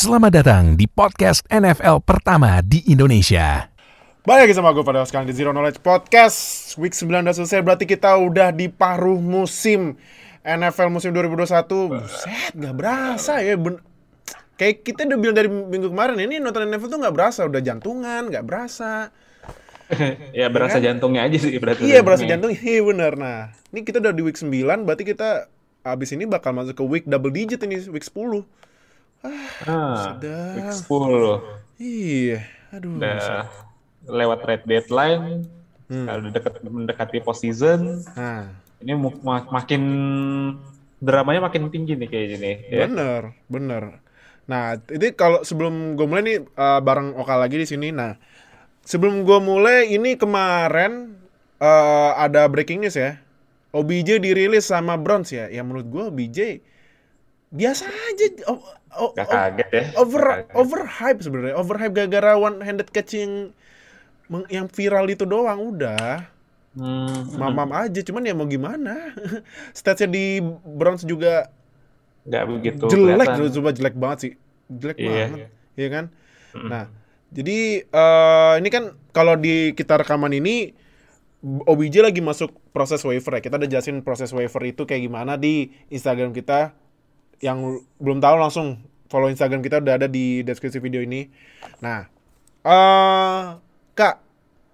Selamat datang di podcast NFL pertama di Indonesia. Balik lagi sama gue pada sekarang di Zero Knowledge Podcast. Week 9 udah selesai berarti kita udah di paruh musim NFL musim 2021 Buset gak berasa ya ben Kayak kita udah bilang dari minggu kemarin Ini nonton NFL tuh gak berasa Udah jantungan gak berasa. Ya berasa jantungnya aja sih berarti. Iya berasa jantung Iya bener. Nah ini kita udah di week 9 Berarti kita abis ini bakal masuk ke week double digit ini Week 10 Ah, sedap. week 10. Iya Aduh Udah lewat red deadline. Hmm. Kalau udah deket, mendekati postseason, Nah ini mu- ma- makin dramanya makin tinggi nih kayaknya nih. Ya. Bener, bener. Nah, ini kalau sebelum gue mulai nih uh, bareng Oka lagi di sini. Nah, sebelum gue mulai ini kemarin uh, ada breaking news ya. OBJ dirilis sama Browns ya. Ya menurut gue OBJ biasa aja. O- o- Gak kaget ya. over Gak kaget. overhype sebenarnya. Overhype gara-gara one handed catching meng- yang viral itu doang udah. Hmm, Mamam aja, cuman ya mau gimana? Statsnya di Browns juga nggak begitu jelek kelihatan. coba jelek banget sih jelek Iya. banget iya kan nah jadi eh, ini kan kalau di kita rekaman ini OBJ lagi masuk proses waiver ya kita udah jelasin proses waiver itu kayak gimana di Instagram kita yang belum tahu langsung follow Instagram kita udah ada di deskripsi video ini. Nah eh kak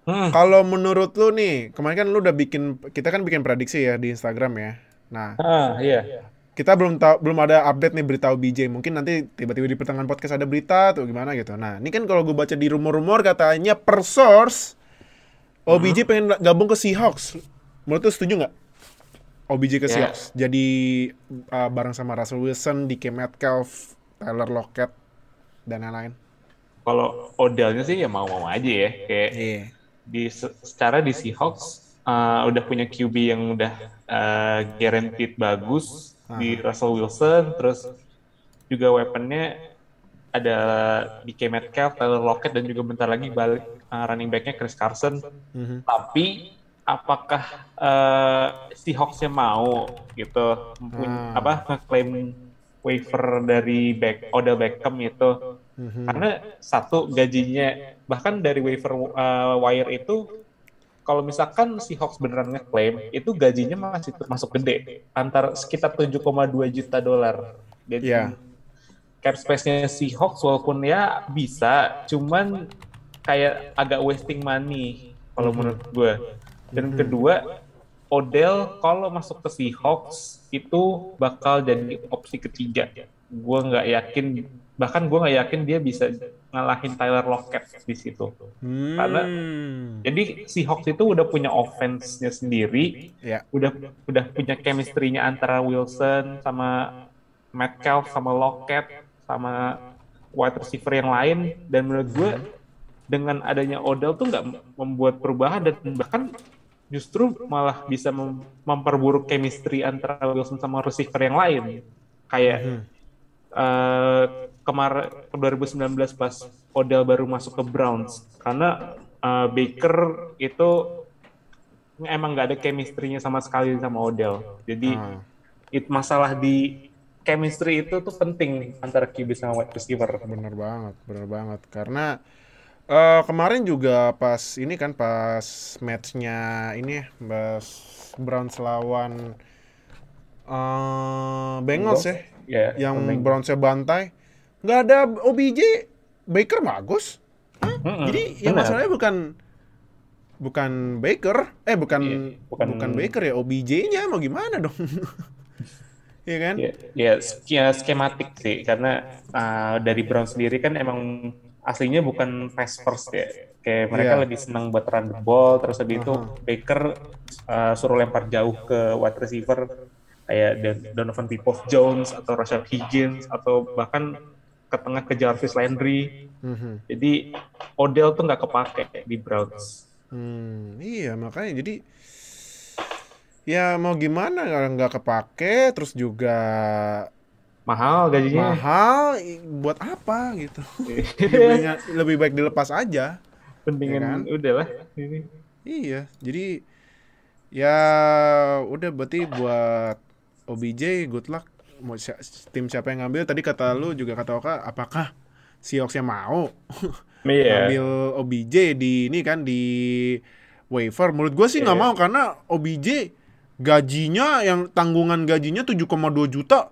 Hmm, kalau menurut lu nih kemarin kan lu udah bikin kita kan bikin prediksi ya di Instagram ya. Nah ah, iya. kita belum tahu belum ada update nih berita OBJ mungkin nanti tiba-tiba di pertengahan podcast ada berita atau gimana gitu. Nah ini kan kalau gue baca di rumor-rumor katanya per source OBJ pengen gabung ke Seahawks. Menurut lu setuju nggak OBJ ke Ya. Seahawks jadi uh, bareng sama Russell Wilson DK Metcalf Tyler Lockett dan lain-lain Kalau Odellnya sih ya mau-mau aja ya. Kayak iya di se- secara di Seahawks uh, udah punya QB yang udah uh, guaranteed bagus di Russell Wilson terus juga weaponnya ada DK Metcalf, Tyler Lockett dan juga bentar lagi balik uh, running backnya Chris Carson Mhm. tapi apakah uh, Seahawksnya mau gitu Hmm. apa ngeklaim waiver dari back Odell Beckham itu Mhm. karena satu gajinya bahkan dari waiver uh, wire itu kalau misalkan Seahawks beneran ngeklaim itu gajinya masih termasuk gede antara sekitar 7,2 juta dolar. Jadi Iya. cap space-nya Seahawks walaupun ya bisa cuman kayak agak wasting money kalau menurut gue. Dan kedua Odell kalau masuk ke Seahawks itu bakal jadi opsi ketiga. Gue nggak yakin, bahkan gue nggak yakin dia bisa ngalahin Tyler Lockett di situ. Karena- Hmm. Jadi Seahawks itu udah punya offense-nya sendiri, ya udah udah punya chemistry-nya antara Wilson sama Metcalf sama Lockett sama wide receiver yang lain dan menurut gue dengan adanya Odell tuh nggak membuat perubahan dan bahkan justru malah bisa mem- memperburuk chemistry antara Wilson sama receiver yang lain kayak Mhm. eh kemarin 2019 pas Odell baru masuk ke Browns karena eh, Baker itu emang nggak ada chemistry-nya sama sekali sama Odell jadi Ah. it masalah di chemistry itu tuh penting antara QB sama wide receiver Bener banget, bener banget. Karena eh, kemarin juga pas ini kan pas matchnya ini ya, pas Browns lawan eh Bengals ya, ya yang. Brownsnya bantai, nggak ada OBJ, Baker bagus. Hah? Mm-mm, Jadi yang benar. masalahnya bukan bukan Baker, eh bukan Iya, bukan, bukan- Baker ya, OBJ-nya mau gimana dong? Iya kan? Ya, ya, sk- ya skematik sih karena uh, dari Brown sendiri kan emang aslinya bukan pass first ya. Kayak mereka Iya. lebih senang buat run the ball terus habis itu Aha. Baker uh, suruh lempar jauh ke wide receiver kayak Don- Donovan Peoples-Jones atau Rashad Higgins atau bahkan ke tengah ke Jarvis Landry. Mhm. Jadi Odell tuh nggak kepake di Browns. Hmm, iya makanya jadi ya mau gimana kalau nggak kepake terus juga Mahal gajinya. mahal buat apa gitu lebih, lebih baik dilepas aja Pentingan Ya kan? udah lah ini. iya jadi ya udah berarti buat OBJ good luck mau si- tim siapa yang ngambil tadi kata lu juga kata Oka apakah Seahawks yang mau Iya. ngambil OBJ di ini kan di waiver menurut gue sih nggak Iya. mau karena OBJ gajinya yang tanggungan gajinya 7,2 juta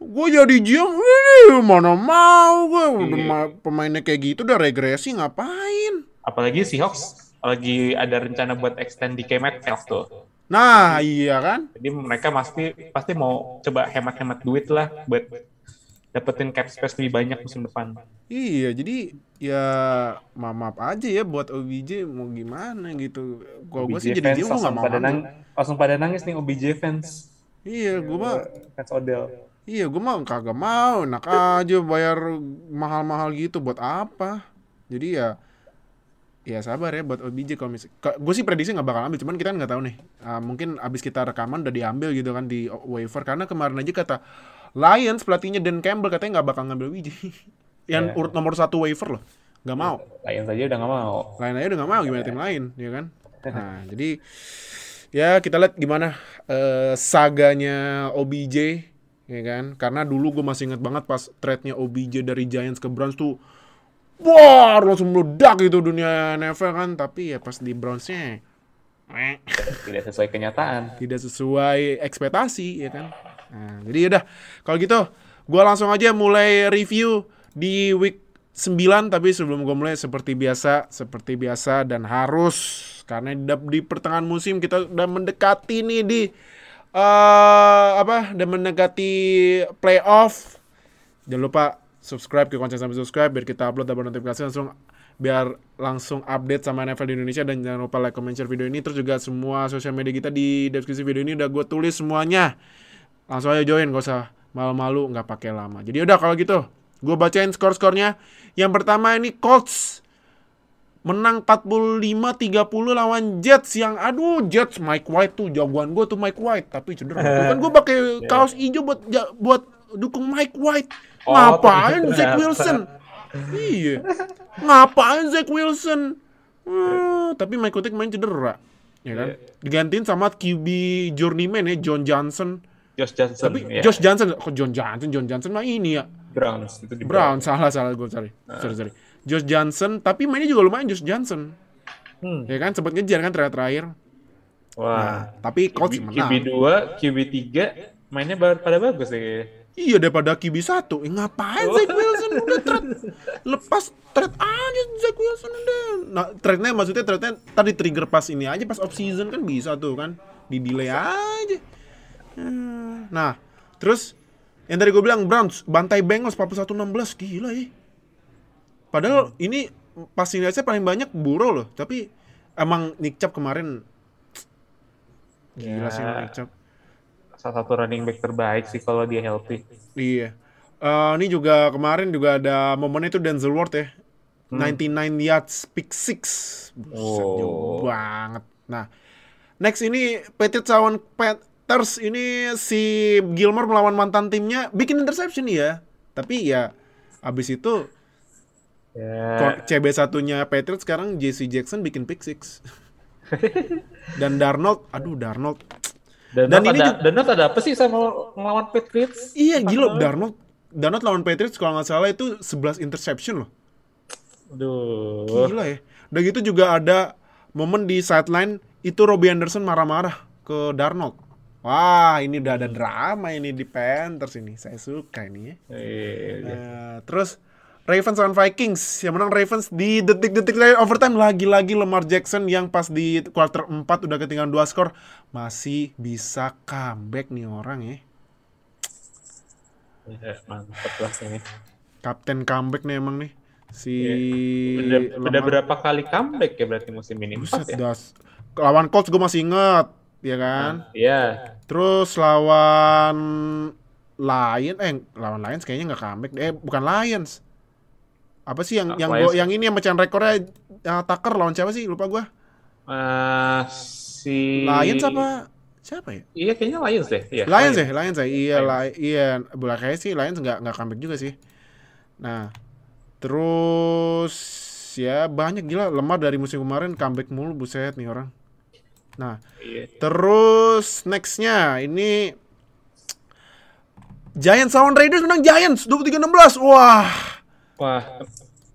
gue jadi GM "Wih, mana mau gue udah Iya. ma- pemainnya kayak gitu udah regresi ngapain Apalagi Seahawks lagi ada rencana buat extend di Metcalf tuh. nah iya kan Jadi mereka pasti pasti mau coba hemat-hemat duit lah buat dapetin cap space lebih banyak musim depan. Iya, jadi ya ma- maaf aja ya buat OBJ mau gimana gitu. Kalau gue sih jadi dia nggak mau pada ambil. nang- langsung pada nangis nih OBJ fans. Iya, gue mah Fans Odell. Iya gue mah kagak mau, enak aja bayar mahal-mahal gitu buat apa? Jadi ya ya sabar ya buat OBJ kalau misal gue sih prediksi nggak bakal ambil cuman kita nggak tahu nih Ah, mungkin abis kita rekaman udah diambil gitu kan di waiver karena kemarin aja kata Lions pelatihnya Dan Campbell katanya nggak bakal ngambil OBJ yang Ya. urut nomor satu waiver loh nggak mau Lions aja udah nggak mau. lain aja udah gak mau gimana tim lain ya kan nah jadi ya kita lihat gimana eh, saganya OBJ ya kan? Karena dulu gue masih inget banget pas trade-nya OBJ dari Giants ke Browns tuh wah langsung meledak gitu dunia NFL kan. Tapi ya pas di Browns-nya Tidak sesuai kenyataan. tidak sesuai ekspektasi ya kan? Nah jadi udah kalau gitu gue langsung aja mulai review di week 9 tapi sebelum gue mulai seperti biasa seperti biasa dan harus. Karena di, di pertengahan musim kita udah mendekati nih di eh apa udah mendekati playoff. Jangan lupa subscribe ke konten sampai subscribe biar kita upload dapat notifikasi langsung biar langsung update sama NFL di Indonesia. Dan jangan lupa like, comment, share video ini. Terus juga semua sosial media kita di deskripsi video ini udah gue tulis semuanya. Langsung aja join gak usah malu-malu nggak pakai lama. Jadi udah kalau gitu gue bacain skor-skornya. Yang pertama ini Colts menang 45-30 lawan Jets yang aduh Jets Mike White tuh jagoan gue tuh Mike White tapi cedera. Tuh kan gue pakai kaos hijau buat ja- buat dukung Mike White. Oh, ngapain. Zach Wilson? Iya. Ngapain Zach Wilson? Hmm, tapi Mike White main cedera ya kan? Digantiin sama QB journeyman ya John Johnson. Josh Johnson. tapi ya. Josh Johnson kok John Johnson? John Johnson mah ini ya. Browns itu di Brown salah salah gue sorry. Sorry sorry Josh Johnson tapi mainnya juga lumayan Josh Johnson. Hmm. ya kan sempat ngejar kan terakhir terakhir Wah. tapi coach QB, menang. QB 2, QB 3 mainnya pada bagus sih. iya daripada QB satu. Eh, ngapain Zach Wilson? Udah trade. Lepas trade aja Zach Wilson udah. Nah trade-nya maksudnya trade-nya tadi trigger pas ini aja pas off season kan bisa tuh kan. Di delay aja. Nah terus yang tadi gue bilang Browns bantai Bengals 41-16. Gila ya padahal ini passing yards-nya paling banyak Burrow loh tapi emang Nick Chubb kemarin gila Ya. sih Nick Chubb Salah satu running back terbaik sih kalau dia healthy. Iya. Eh, ini juga kemarin juga ada momennya itu Denzel Ward ya. 99 yards pick six. Buset, Oh. jauh banget. Nah, next ini Patriots lawan Panthers ini si Gilmore melawan mantan timnya bikin interception ya. Tapi ya abis itu Ya. CB satunya Patriots sekarang JC Jackson bikin pick six. Dan Darnold, aduh Darnold. Dan, Dan dan ini ada, juga- dan ada apa sih sama ngelawan Patriots? Iya gila Darnold. Darnold lawan Patriots kalau nggak salah itu 11 interception loh. Aduh. Gila ya. Udah gitu juga ada momen di sideline itu Robbie Anderson marah-marah ke Darnold. Wah, ini udah ada drama ini di Panthers ini. Saya suka ini ya. Iya. Nah, terus Ravens lawan Vikings. Yang menang Ravens di detik-detik terakhir overtime lagi-lagi Lamar Jackson yang pas di quarter 4 udah ketinggalan 2 skor masih bisa comeback nih orang ya. Ya, mantap lah ini. Kapten comeback nih emang nih. Si Udah, udah berapa kali comeback ya berarti musim ini? Buset, ya? das. Lawan Colts gue masih inget, ya kan? Iya. Terus lawan Lion, eh lawan Lions kayaknya nggak comeback. Eh bukan Lions. Apa sih yang yang Lions. gua- yang ini yang mecahin rekornya uh, Tucker lawan siapa sih? Lupa gua. Eh, si Lions apa? Siapa ya? Iya kayaknya Lions deh. Iya, Lions ya, Lions ya. Iya, Lions. Li- iya. Bola kayak sih Lions nggak nggak comeback juga sih. Nah, terus ya banyak gila lemah dari musim kemarin comeback mulu buset nih orang. Nah, Iya. Terus nextnya ini Giants lawan Raiders menang Giants 23-16. Wah. Wah,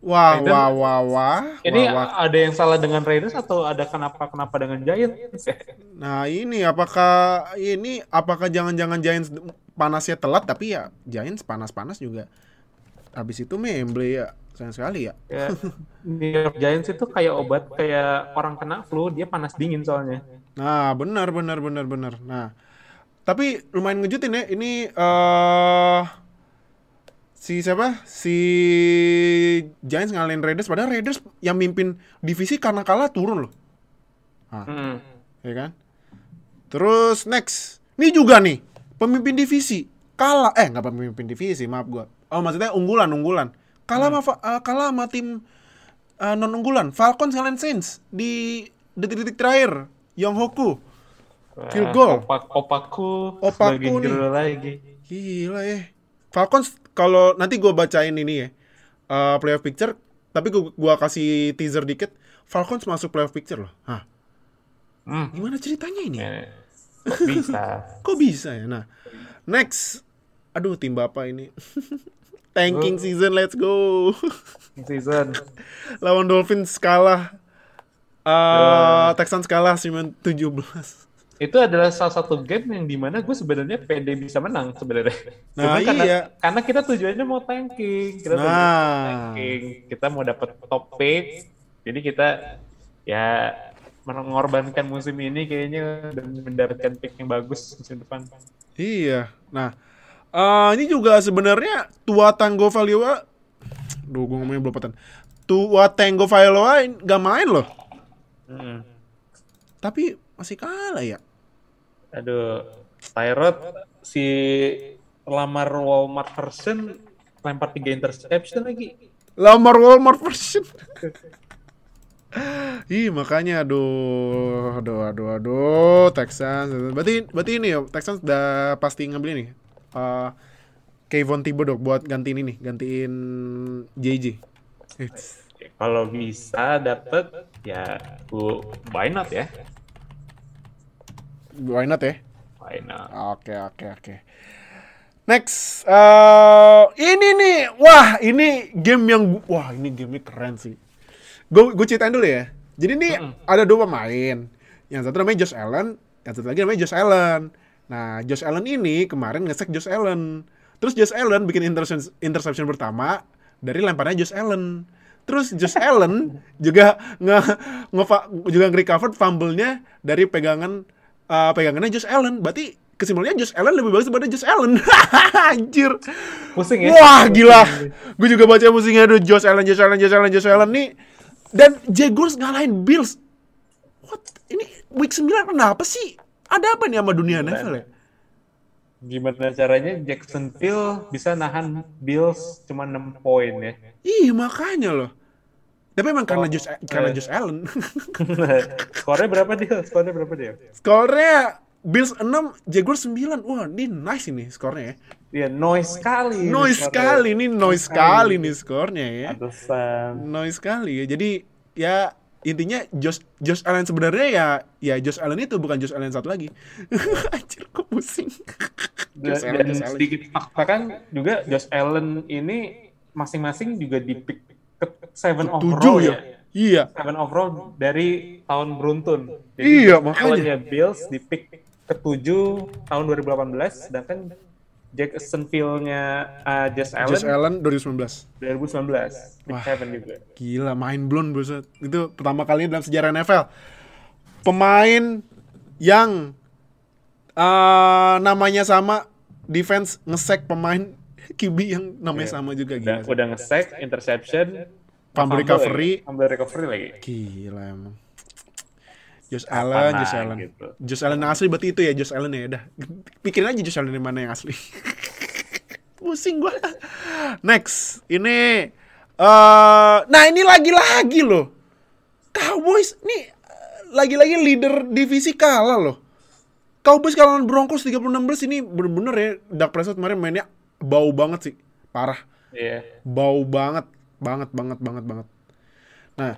Wah, Raiders- wah, wah, wah. ini wah, wah. ada yang salah dengan Raiders atau ada kenapa kenapa dengan Giants? Nah, ini apakah ini apakah jangan-jangan Giants panasnya telat tapi ya Giants panas-panas juga. Habis itu memble ya. Sayang sekali ya. ya, New York Giants itu kayak obat kayak orang kena flu, dia panas dingin soalnya. Nah, benar benar benar benar. Nah, tapi lumayan ngejutin ya. Ini eh si siapa? Si Giants ngalahin Raiders padahal Raiders yang mimpin divisi karena kalah turun loh. Hmm. Ya kan? Terus next. Ini juga nih, pemimpin divisi kalah eh nggak pemimpin divisi, maaf gua. Oh, maksudnya unggulan-unggulan. Kalah sama Fa- eh, kalah sama tim non unggulan Falcons ngalahin Saints di detik-detik terakhir. Yong Hoku. Field goal. Opak, opaku, Opaku nih. lagi. Gila ya. Falcons kalau nanti gue bacain ini ya. eh, playoff picture, tapi gua, gua kasih teaser dikit. Falcons masuk playoff picture loh. Hah, Hmm. gimana ceritanya ini? Eh, kok bisa. Kok bisa ya? Nah, next. Aduh, tim bapak ini. Tanking season, let's go. Season. Lawan Dolphins kalah. Eh, Texans kalah 17. Itu adalah salah satu game yang di mana gue sebenarnya pede bisa menang sebenarnya. Nah, Cuman karena, iya. karena kita tujuannya mau tanking, kita Nah. mau tanking, kita mau dapat top pick, jadi kita ya mengorbankan musim ini kayaknya dan mendapatkan pick yang bagus musim depan. Iya. Nah, eh, ini juga sebenarnya Tua Tango Valoa Duh, gue ngomongnya belopotan. Tua Tango Valoa nggak main loh. Mm. Tapi masih kalah ya. Aduh, Tyrod si lamar Walmart version lempar tiga interception lagi. Lamar Walmart version. Ih, makanya aduh, aduh, aduh, aduh, Texans. Berarti berarti ini ya, Texans udah pasti ngambil ini. Eh Kayvon Thibodeau buat gantiin ini, gantiin JJ. It's- Kalau bisa dapet ya gue why not ya? Why not ya? Why not? Oke oke oke. Next, eh ini nih, wah ini game yang wah ini game keren sih. Gue gue ceritain dulu ya. Jadi ini ada dua pemain. Yang satu namanya Josh Allen, yang satu lagi namanya Josh Allen. Nah, Josh Allen ini kemarin ngesek Josh Allen. Terus Josh Allen bikin interception, interception pertama dari lemparnya Josh Allen. Terus Josh Allen juga nge, nge- juga nge-recover fumble-nya dari pegangan eh, pegangannya Josh Allen. Berarti kesimpulannya Josh Allen lebih bagus daripada Josh Allen. Anjir. Pusing ya? Wah, gila. Gue juga baca musiknya aduh Josh Allen, Josh Allen, Josh Allen, Josh Allen nih. Dan Jaguars ngalahin Bills. What? Ini week 9 kenapa sih? Ada apa nih sama dunia NFL ya? Gimana caranya Jacksonville bisa nahan Bills cuma 6 poin ya? Ih, makanya loh. Tapi emang karena Oh, Josh karena eh. Josh Allen. Skornya berapa dia? Skornya berapa dia? Skornya Bills 6, Jaguars 9. Wah, ini nice ini skornya ya. Iya, noise sekali. Noise sekali, ini noise sekali nih skornya ya. Pantesan. Noise sekali ya. Jadi ya intinya Josh Josh Allen sebenarnya ya ya Josh Allen itu bukan Josh Allen satu lagi. Anjir kok pusing. Dan, Josh Allen, dan Josh Allen. sedikit fakta kan juga Josh Allen ini masing-masing juga di pick seven overall ya. ya. Iya. Seven overall dari tahun beruntun. Iya, Josh makanya. Bills di pick ketujuh tahun 2018, sedangkan Jacksonville-nya uh, Josh Allen, Josh Allen 2019. 2019 pick Wah. seven juga. Gila, mind blown buset. Itu pertama kali dalam sejarah NFL. Pemain yang eh, namanya sama defense ngesek pemain QB yang namanya Iya. sama juga Udah, gila. udah nge-sack, interception, Fumble recovery. fumble recovery lagi. Gila emang. Josh Allen, Josh Allen. gitu. Josh Allen yang asli berarti itu ya Josh Allen ya udah. Pikirin aja Josh Allen yang mana yang asli. Pusing gua. Next, ini eh nah ini lagi-lagi loh. Cowboys nih eh, lagi-lagi leader divisi kalah loh. Cowboys kalahan Broncos 36 ini bener-bener ya Dak Prescott kemarin mainnya bau banget sih. Parah Iya. bau banget banget banget banget banget. Nah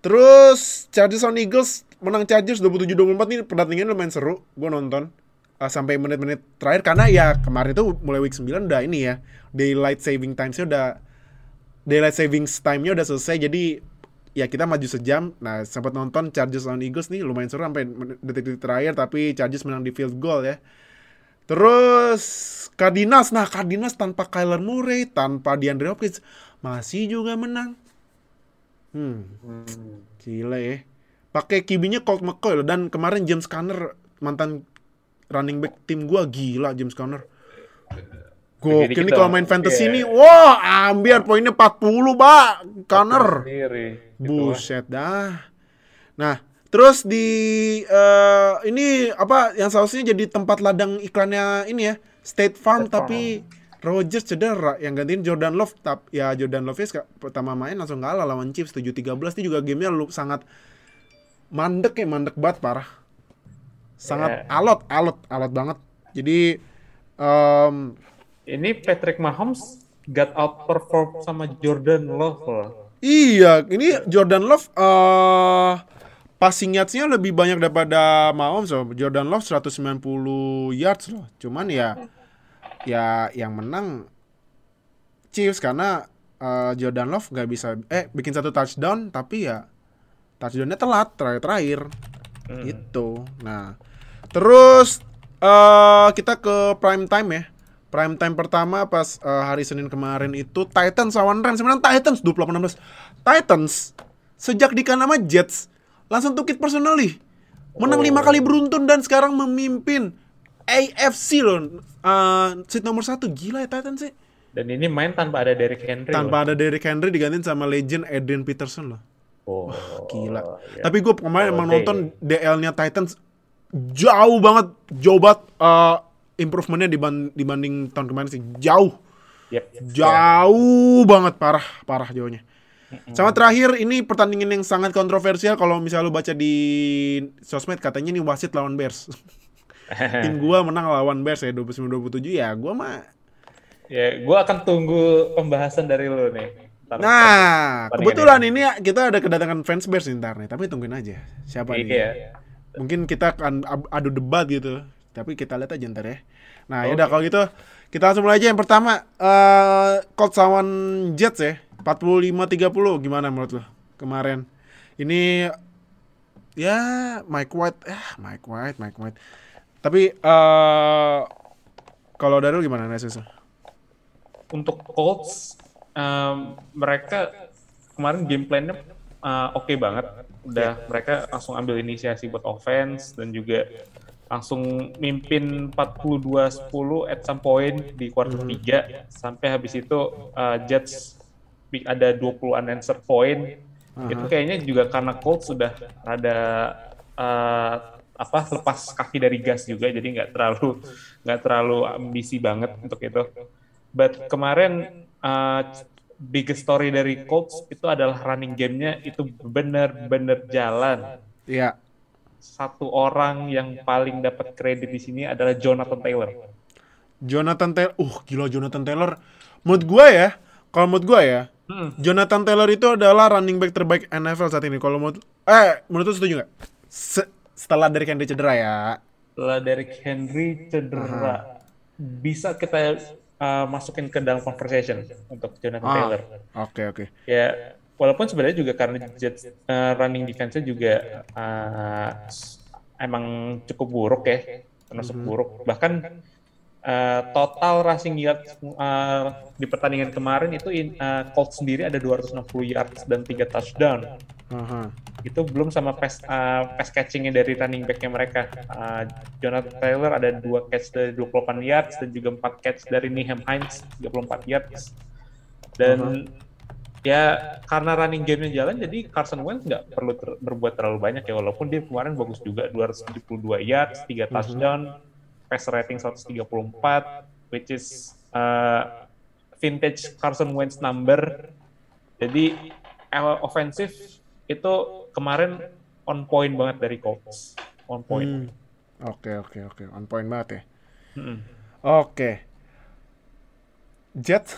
terus Chargers on Eagles menang Chargers 27-24 ini pertandingannya lumayan seru gue nonton uh, sampai menit-menit terakhir. Karena ya kemarin itu mulai week 9 udah ini ya daylight saving times-nya udah daylight saving time-nya udah selesai. Jadi ya kita maju sejam. Nah, sempat nonton Chargers lawan Eagles nih lumayan seru sampai detik-detik terakhir tapi Chargers menang di field goal ya. Terus Cardinals, nah Cardinals tanpa Kyler Murray, tanpa DeAndre Hopkins masih juga menang. Hmm, gila ya. Pakai kibinya Colt McCoy loh dan kemarin James Conner mantan running back tim gua gila James Conner. Gokil nih kita- kalau main fantasy nih, wah ambiar poinnya 40 pak, Conner. Gitu. Buset dah. Nah, terus di eh, ini apa yang seharusnya jadi tempat ladang iklannya ini ya, State Farm State Farm. Tapi Rodgers cedera yang gantiin Jordan Love tap ya Jordan Love ya pertama main langsung kalah lawan Chiefs 7-13 ini juga gamenya lu sangat mandek ya mandek banget parah sangat Ya. alot alot alot banget jadi em, Ini Patrick Mahomes got outperformed sama Jordan Love loh. Iya, ini Jordan Love eh passing yards-nya lebih banyak daripada Mahomes loh. Jordan Love 190 yards loh. Cuman ya ya yang menang Chiefs karena eh, Jordan Love nggak bisa eh bikin satu touchdown tapi ya touchdownnya telat terakhir-terakhir Hmm. gitu. Nah, terus eh kita ke prime time ya. Prime time pertama pas eh, hari Senin kemarin itu Titans lawan Rams. Sebenarnya Titans 28-16. Titans sejak di nama Jets langsung tukit personally. Menang Oh. lima kali beruntun dan sekarang memimpin AFC loh. Eh, seat nomor satu gila ya Titans sih. Dan ini main tanpa ada Derrick Henry. Tanpa ada Derrick Henry digantiin sama legend Adrian Peterson loh. loh. Oh, Gila. ya. Tapi gue kemarin Oh, emang deh. nonton DL-nya Titans jauh banget, jauh banget uh, improvementnya diban- dibanding tahun kemarin sih jauh, Yep. jauh banget parah, parah jauhnya. Sama terakhir ini pertandingan yang sangat kontroversial kalau misalnya lu baca di sosmed katanya nih wasit lawan Bears. Tim gua menang lawan Bears ya 29-27 ya gua mah. Ya, gue akan tunggu pembahasan dari lo nih. Ntar- Nah, kebetulan ini. ini kita ada kedatangan fans Bears ntar nih, tapi tungguin aja siapa nih. Iya. mungkin kita akan adu debat gitu tapi kita lihat aja ntar ya nah Oke. yaudah kalau gitu kita langsung mulai aja yang pertama eh Colts lawan Jets ya 45-30 gimana menurut lo kemarin ini ya Mike White ah Mike White Mike White tapi eh kalau dari lo gimana analisisnya Untuk Colts, em, mereka kemarin game plan-nya eh, oke banget. Udah mereka langsung ambil inisiasi buat offense dan juga langsung mimpin 42-10 at some point di quarter 3 sampai habis itu eh, Jets ada 20 unanswered point. Itu kayaknya juga karena Colts sudah rada eh, apa lepas kaki dari gas juga jadi nggak terlalu nggak terlalu ambisi banget untuk itu. But kemarin uh, biggest story dari Colts itu adalah running game-nya itu benar-benar jalan. Iya Satu orang yang paling dapat kredit di sini adalah Jonathan Taylor. Jonathan Taylor uh gila Jonathan Taylor menurut gua ya kalau menurut gua ya Hmm. Jonathan Taylor itu adalah running back terbaik NFL saat ini. Kalau menurut eh menurut lu setuju nggak? Se- setelah dari Henry cedera ya. Setelah Derrick Henry cedera, bisa kita uh, masukin ke dalam conversation untuk Jonathan Ah. Taylor. Oke oke. Ya, walaupun sebenarnya juga karena Jets uh, running defense-nya juga uh, emang cukup buruk ya, termasuk buruk. Bahkan uh, total rushing yards uh, di pertandingan kemarin itu in, uh, Colts sendiri ada 260 yards dan 3 touchdown. Aha. Itu belum sama pass uh, pass catching-nya dari running back-nya mereka. Uh, Jonathan Taylor ada 2 catch dari 28 yards dan juga 4 catch dari Nyheim Hines 34 yards. Dan ya karena running game-nya jalan jadi Carson Wentz nggak perlu ter- berbuat terlalu banyak ya walaupun dia kemarin bagus juga 272 yards, 3 touchdown, passer rating 134 which is uh, vintage Carson Wentz number. Jadi offensif itu kemarin on point banget dari Colts. On point. Hmm. Oke oke oke. On point banget ya. Mm-mm. Oke. Jets.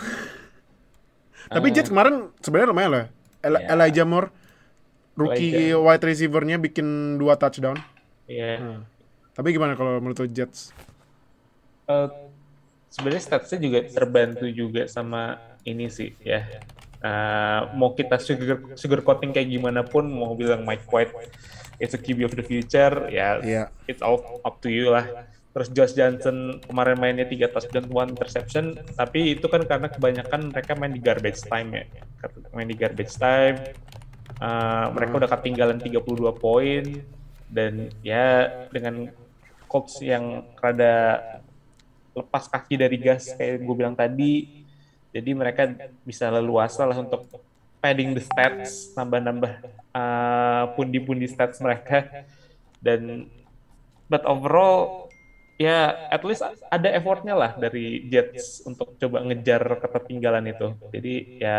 Tapi Eh. Jets kemarin sebenarnya lumayan loh. El- Ya. Elijah Moore rookie wide receiver-nya bikin dua touchdown. Iya. Hmm. Tapi gimana kalau menurut Jets? uh, sebenarnya statsnya juga terbantu juga sama ini sih ya. Uh, mau kita sugar sugar coating kayak gimana pun, mau bilang Mike White it's a QB of the future, ya yeah. it's all up to you lah. Terus Josh Johnson kemarin mainnya tiga touchdown one interception, tapi itu kan karena kebanyakan mereka main di garbage time ya, main di garbage time. Uh, mereka udah ketinggalan 32 poin dan ya dengan Colts yang rada lepas kaki dari gas kayak gue bilang tadi jadi mereka bisa leluasa lah untuk padding the stats nambah-nambah uh, pundi-pundi stats mereka dan but overall ya at least ada effortnya lah dari Jets untuk coba ngejar ketertinggalan itu jadi ya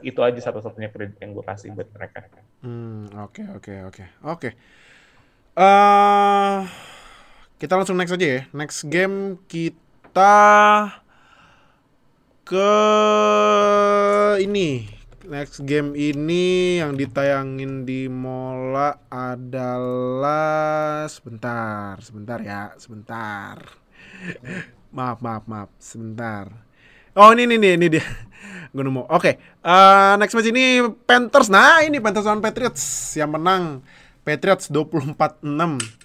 itu aja satu-satunya kredit yang gue kasih buat mereka. Hmm oke oke oke oke. Okay. Uh, kita langsung next aja ya. Next game kita ke ini. Next game ini yang ditayangin di Mola adalah sebentar sebentar ya sebentar. Maaf maaf maaf sebentar. Oh ini ini ini, ini dia. Gue nemu oke okay. uh, eh, next match ini Panthers. Nah ini Panthers lawan Patriots yang menang. Patriots 24-6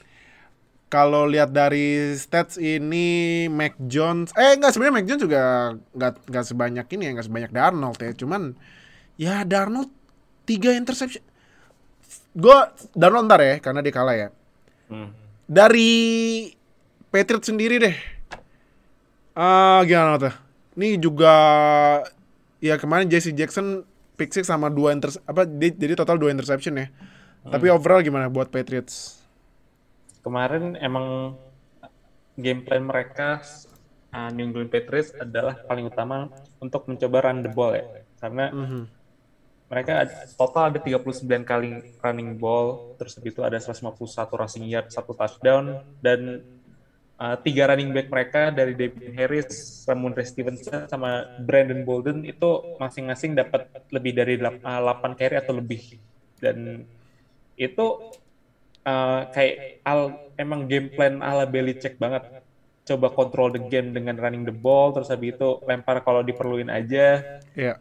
kalau lihat dari stats ini Mac Jones eh enggak sebenarnya Mac Jones juga enggak enggak sebanyak ini ya enggak sebanyak Darnold ya. Cuman ya Darnold tiga interception. Gue Darnold ntar ya karena dia kalah ya. Hmm. dari Patriot sendiri deh. Ah uh, gimana tuh? Ini juga ya kemarin Jesse Jackson pick six sama dua inter apa jadi total dua interception ya. Hmm. tapi overall gimana buat Patriots kemarin emang game plan mereka uh, New England Patriots adalah paling utama untuk mencoba run the ball ya karena mm -hmm. mereka total ada 39 kali running ball terus itu ada 151 rushing yard satu touchdown dan uh, tiga running back mereka dari David Harris, Ramondre Stevenson sama Brandon Bolden itu masing-masing dapat lebih dari 8 carry atau lebih dan itu uh, kayak al emang game plan ala Belichick banget. Coba kontrol the game dengan running the ball terus habis itu lempar kalau diperluin aja. Yeah.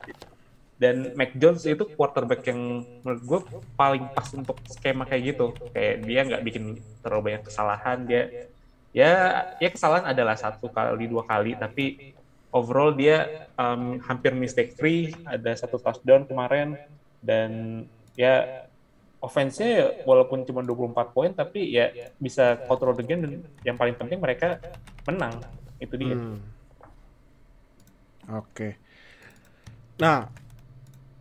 dan Mac Jones itu quarterback yang menurut gue paling pas untuk skema kayak gitu. Kayak dia nggak bikin terlalu banyak kesalahan dia ya ya kesalahan adalah satu kali dua kali tapi overall dia um, hampir mistake free ada satu touchdown kemarin dan ya offense-nya walaupun cuma 24 poin tapi ya bisa control the game dan yang paling penting mereka menang. Itu dia. Hmm. Oke. Okay. Nah,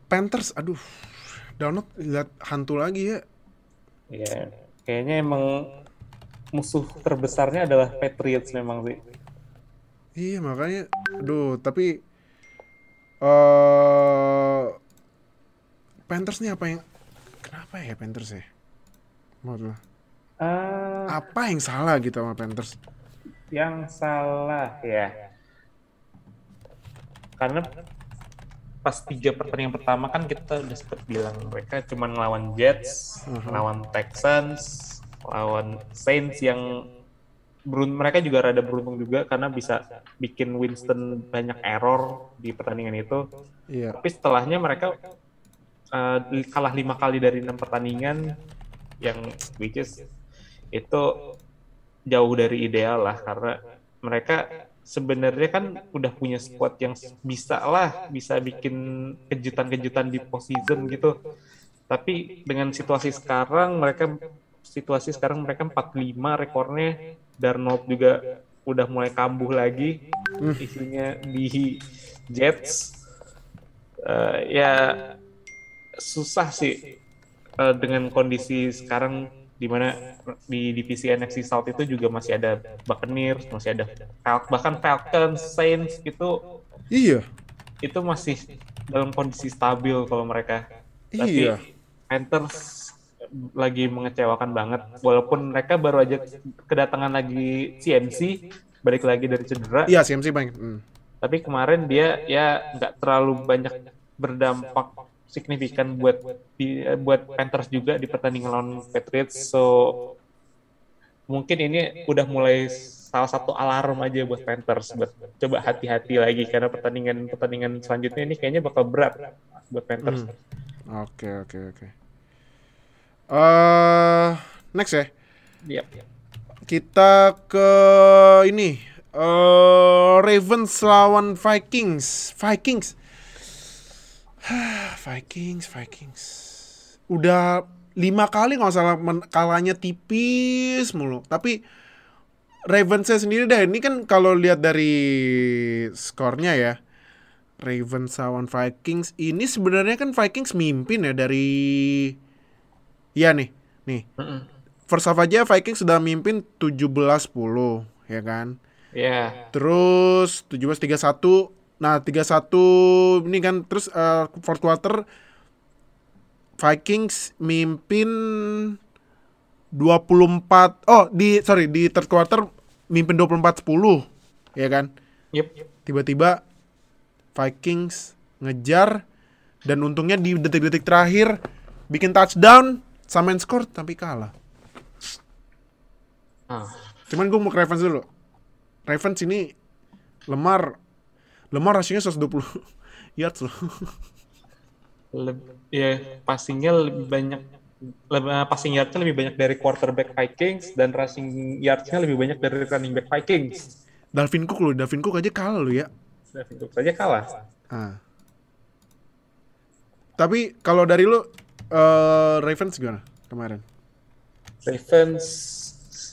Panthers aduh download lihat hantu lagi ya. Ya, kayaknya emang musuh terbesarnya adalah Patriots memang sih. Iya, makanya aduh, tapi uh, Panthers nih apa yang Kenapa ya Panthers ya? Menurut Uh, apa yang salah gitu sama Panthers? Yang salah ya. Karena pas tiga pertandingan pertama kan kita udah sempat bilang mereka cuma ngelawan Jets, uh -huh. lawan Texans, lawan Saints yang beruntung mereka juga rada beruntung juga karena bisa bikin Winston banyak error di pertandingan itu. Iya. Tapi setelahnya mereka uh, kalah lima kali dari enam pertandingan yang which is itu jauh dari ideal lah karena mereka sebenarnya kan udah punya squad yang bisa lah bisa bikin kejutan-kejutan di postseason gitu. Tapi dengan situasi sekarang mereka situasi sekarang mereka 45 rekornya. Darnold juga udah mulai kambuh lagi hmm. isunya di Jets. Uh, ya susah sih uh, dengan kondisi sekarang di mana di divisi NFC South itu juga masih ada Buccaneers, masih ada Fal bahkan Falcons, Saints itu iya itu masih dalam kondisi stabil kalau mereka. Iya. Tapi Panthers lagi mengecewakan banget walaupun mereka baru aja kedatangan lagi CMC balik lagi dari cedera. Iya, CMC banyak. Hmm. Tapi kemarin dia ya nggak terlalu banyak berdampak signifikan buat di, buat Panthers juga di pertandingan lawan Patriots. So mungkin ini udah mulai salah satu alarm aja buat Panthers buat coba hati-hati lagi karena pertandingan pertandingan selanjutnya ini kayaknya bakal berat buat Panthers. Hmm. Oke oke oke. Eh next ya. Yep. Kita ke ini uh, Ravens lawan Vikings. Vikings. Vikings, Vikings. Udah lima kali nggak salah kalahnya tipis mulu. Tapi Ravensnya sendiri deh. Ini kan kalau lihat dari skornya ya. Ravens lawan Vikings ini sebenarnya kan Vikings mimpin ya dari Iya nih, nih. First half aja Vikings sudah mimpin 17-10, ya kan? Iya. Yeah. Terus 17-31. Nah, 31 ini kan terus uh, fourth quarter Vikings mimpin 24 oh di sorry di third quarter mimpin 24-10 ya kan? Yep. Tiba-tiba Vikings ngejar dan untungnya di detik-detik terakhir bikin touchdown samain skor tapi kalah. Ah. Cuman gue mau ke Ravens dulu. Ravens ini Lemar Lemar rasanya 120 yards loh. Leb, ya passingnya lebih banyak lebih, eh, passing yardsnya lebih banyak dari quarterback Vikings dan rushing yardsnya lebih banyak dari running back Vikings. Dalvin Cook loh, Dalvin Cook aja kalah loh ya. Dalvin Cook saja kalah. Ah. Tapi kalau dari lu Uh, Ravens gimana kemarin? Ravens,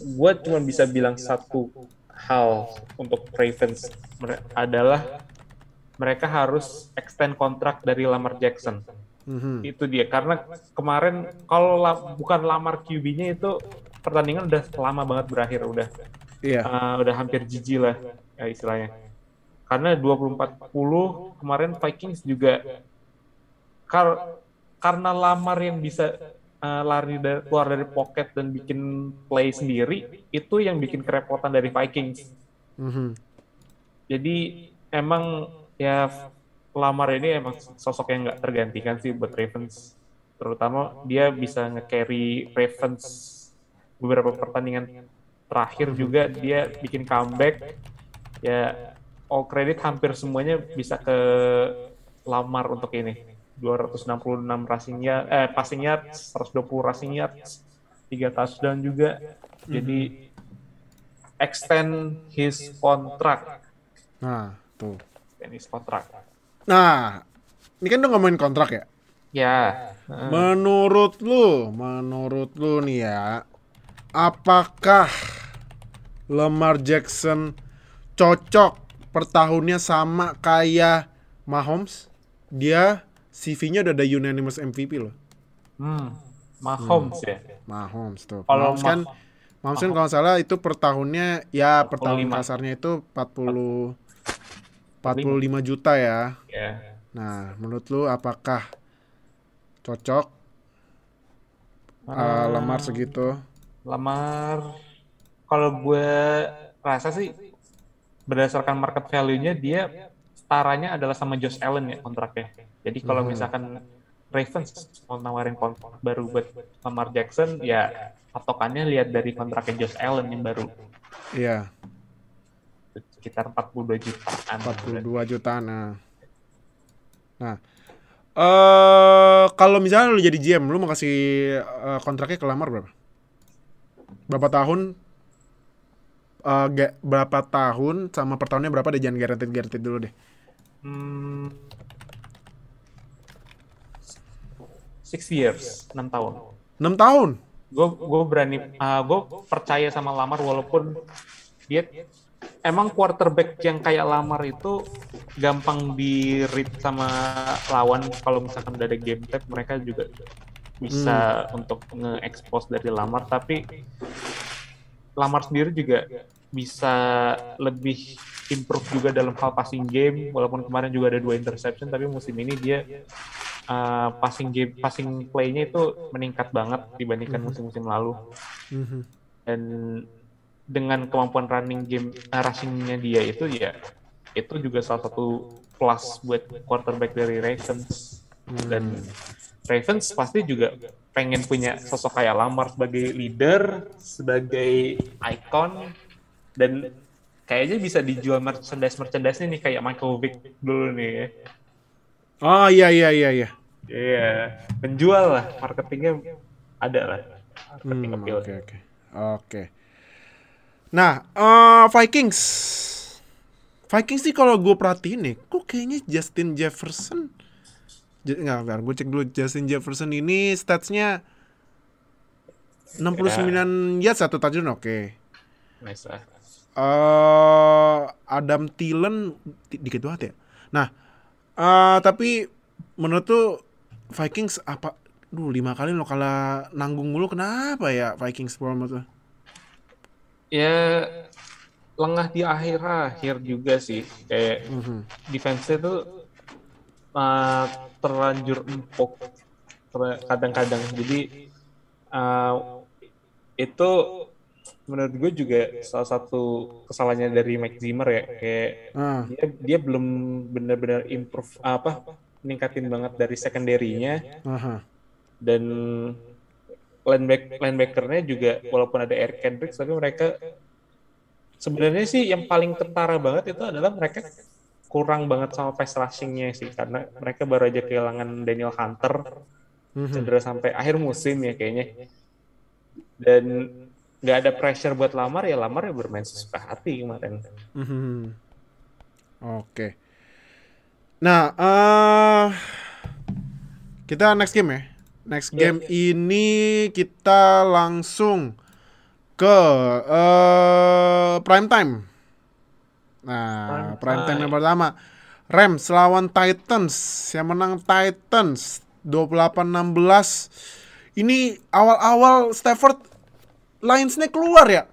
gue cuma bisa bilang satu hal untuk Ravens adalah mereka harus extend kontrak dari Lamar Jackson. Mm-hmm. Itu dia karena kemarin kalau la, bukan Lamar QB-nya itu pertandingan udah lama banget berakhir udah. Iya. Uh, udah hampir jijik lah ya istilahnya. Karena 24-10 kemarin Vikings juga kar karena Lamar yang bisa uh, lari dari, keluar dari pocket dan bikin play sendiri, itu yang bikin kerepotan dari Vikings. Mm-hmm. Jadi emang ya Lamar ini emang sosok yang nggak tergantikan sih buat Ravens. Terutama dia bisa nge-carry Ravens beberapa pertandingan terakhir juga dia bikin comeback. Ya all credit hampir semuanya bisa ke Lamar untuk ini. 266 rushing yard, eh passing yards, 120 rushing yards, 3 touchdown juga. Mm-hmm. Jadi extend his contract. Nah, tuh. Extend his contract. Nah, ini kan udah ngomongin kontrak ya? Ya. Menurut lu, menurut lu nih ya, apakah Lamar Jackson cocok per tahunnya sama kayak Mahomes? Dia CV-nya udah ada unanimous MVP loh. Hmm. Mahomes hmm. ya. Mahomes tuh. Kalau Mahomes kan Mahomes kan kalau salah itu per tahunnya ya per tahun kasarnya itu 40 45 juta ya. Yeah. Nah, menurut lu apakah cocok uh, uh, Lamar segitu? Lamar kalau gue rasa sih berdasarkan market value-nya dia setaranya adalah sama Josh Allen ya kontraknya. Jadi kalau hmm. misalkan Ravens mau nawarin kontrak baru buat Lamar Jackson, ya patokannya lihat dari kontraknya Josh Allen yang baru. Iya. Sekitar 42 jutaan. 42 jutaan. Nah. Nah, uh, kalau misalnya lu jadi GM, lu mau kasih uh, kontraknya ke Lamar berapa? Berapa tahun? Uh, berapa tahun sama per tahunnya berapa deh jangan guaranteed guaranteed dulu deh. Hmm, six years, enam tahun. Enam tahun? Gue gue berani, uh, ah, gue percaya sama Lamar walaupun dia emang quarterback yang kayak Lamar itu gampang di read sama lawan kalau misalkan udah ada game tag mereka juga bisa hmm. untuk nge-expose dari Lamar tapi Lamar sendiri juga bisa lebih improve juga dalam hal passing game walaupun kemarin juga ada dua interception tapi musim ini dia uh, passing game passing playnya itu meningkat banget dibandingkan mhm. musim-musim lalu mm-hmm. dan dengan kemampuan running game uh, rushingnya dia itu ya itu juga salah satu plus buat quarterback dari Ravens mm. dan Ravens pasti juga pengen punya sosok kayak Lamar sebagai leader, sebagai icon dan kayaknya bisa dijual merchandise merchandise nih kayak Michael Vick dulu nih ya. Oh iya iya iya iya. Iya, penjual lah, marketingnya ada lah. Marketing Hmm. Oke oke. Oke. Nah, eh, Vikings. Vikings sih kalau gue perhatiin nih, kok kayaknya Justin Jefferson Nggak, bentar, gue cek dulu Justin Jefferson ini statsnya 69 yards satu touchdown oke. Nice lah. Eh Adam Thielen di- dikit banget ya. Nah, eh tapi menurut tuh Vikings apa? Duh, lima kali lo kalah nanggung mulu kenapa ya Vikings Bournemouth tuh? Ya lengah di akhir-akhir juga sih. Kayak Mhm. defense-nya tuh uh, terlanjur empuk kadang-kadang. Jadi uh, itu menurut gue juga salah satu kesalahannya dari Mike Zimmer ya kayak Ah, dia dia belum benar-benar improve apa meningkatin banget dari secondary-nya aha. dan lineback linebackernya juga walaupun ada Eric Kendricks tapi mereka sebenarnya sih yang paling kentara banget itu adalah mereka kurang banget sama pass rushing-nya sih karena mereka baru aja kehilangan Daniel Hunter Mhm. cedera sampai akhir musim ya kayaknya dan nggak ada pressure buat Lamar ya Lamar ya bermain sesuka hati kemarin Mhm. Oke. Nah, eh kita next game ya. Next Iya. game ini kita langsung ke eh prime time. Nah, Prime prime time time. yang pertama Rams lawan Titans. Yang menang Titans 28-16. Ini awal-awal Stafford Lions-nya keluar ya.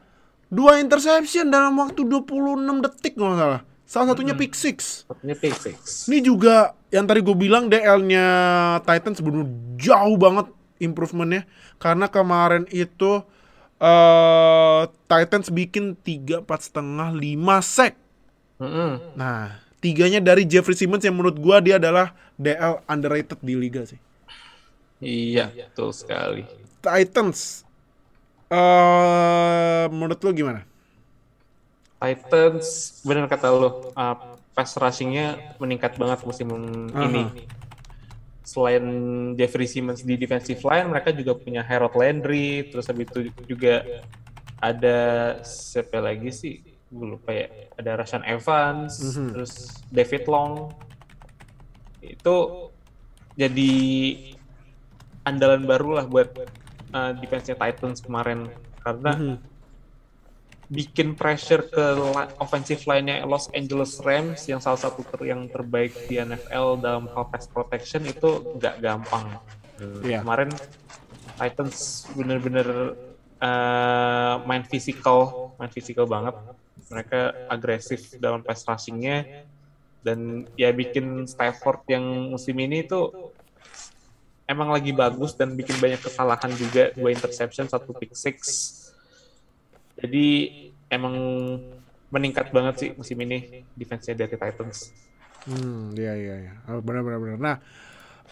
Dua interception dalam waktu 26 detik kalau nggak salah. Salah satunya pick six. Satunya pick six Ini juga yang tadi gue bilang DL-nya Titans benar jauh banget improvementnya karena kemarin itu eh Titans bikin tiga empat setengah lima sack. Mm-mm. Nah, tiganya dari Jeffrey Simmons yang menurut gua dia adalah DL underrated di liga sih. Iya, betul sekali. Titans eh menurut lu gimana? Titans, benar kata lo, uh, pass rushing-nya meningkat banget musim ini. Selain Jeffrey Simmons di defensive line, mereka juga punya Harold Landry, terus habis itu juga ada siapa lagi sih? Gue lupa ya. Ada Rashan Evans, terus David Long. Itu jadi andalan baru lah buat uh, defense-nya Titans kemarin karena bikin pressure ke li- offensive line-nya Los Angeles Rams yang salah satu ter- yang terbaik di NFL dalam hal pass protection itu nggak gampang. Iya. Kemarin Titans bener-bener uh, main physical, main physical banget. Mereka agresif dalam pass rushing-nya dan ya bikin Stafford yang musim ini tuh emang lagi bagus dan bikin banyak kesalahan juga dua interception satu pick six jadi emang meningkat banget sih musim ini defense-nya dari Titans Hmm, iya iya iya. Oh, benar benar benar. Nah,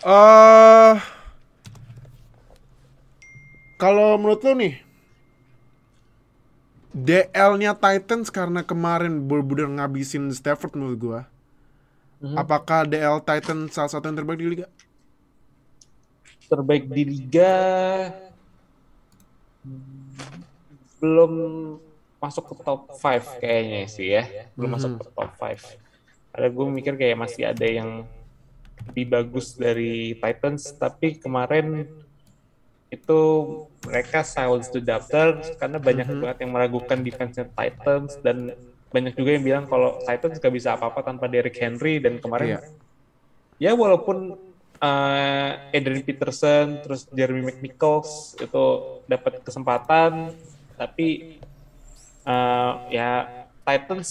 eh kalau menurut lu nih DL-nya Titans karena kemarin benar-benar ngabisin Stafford menurut gua. Apakah DL Titans salah satu yang terbaik di liga? Terbaik di liga. Belum masuk ke top 5 kayaknya sih ya. Belum masuk ke top 5 ada gue mikir kayak masih ada yang lebih bagus dari Titans. Tapi kemarin itu mereka silence to doctor karena banyak banget yang meragukan defense Titans. Dan banyak juga yang bilang kalau Titans gak bisa apa-apa tanpa Derrick Henry. Dan kemarin Iya. ya walaupun uh, Adrian Peterson terus Jeremy McNichols itu dapat kesempatan. Tapi uh, ya Titans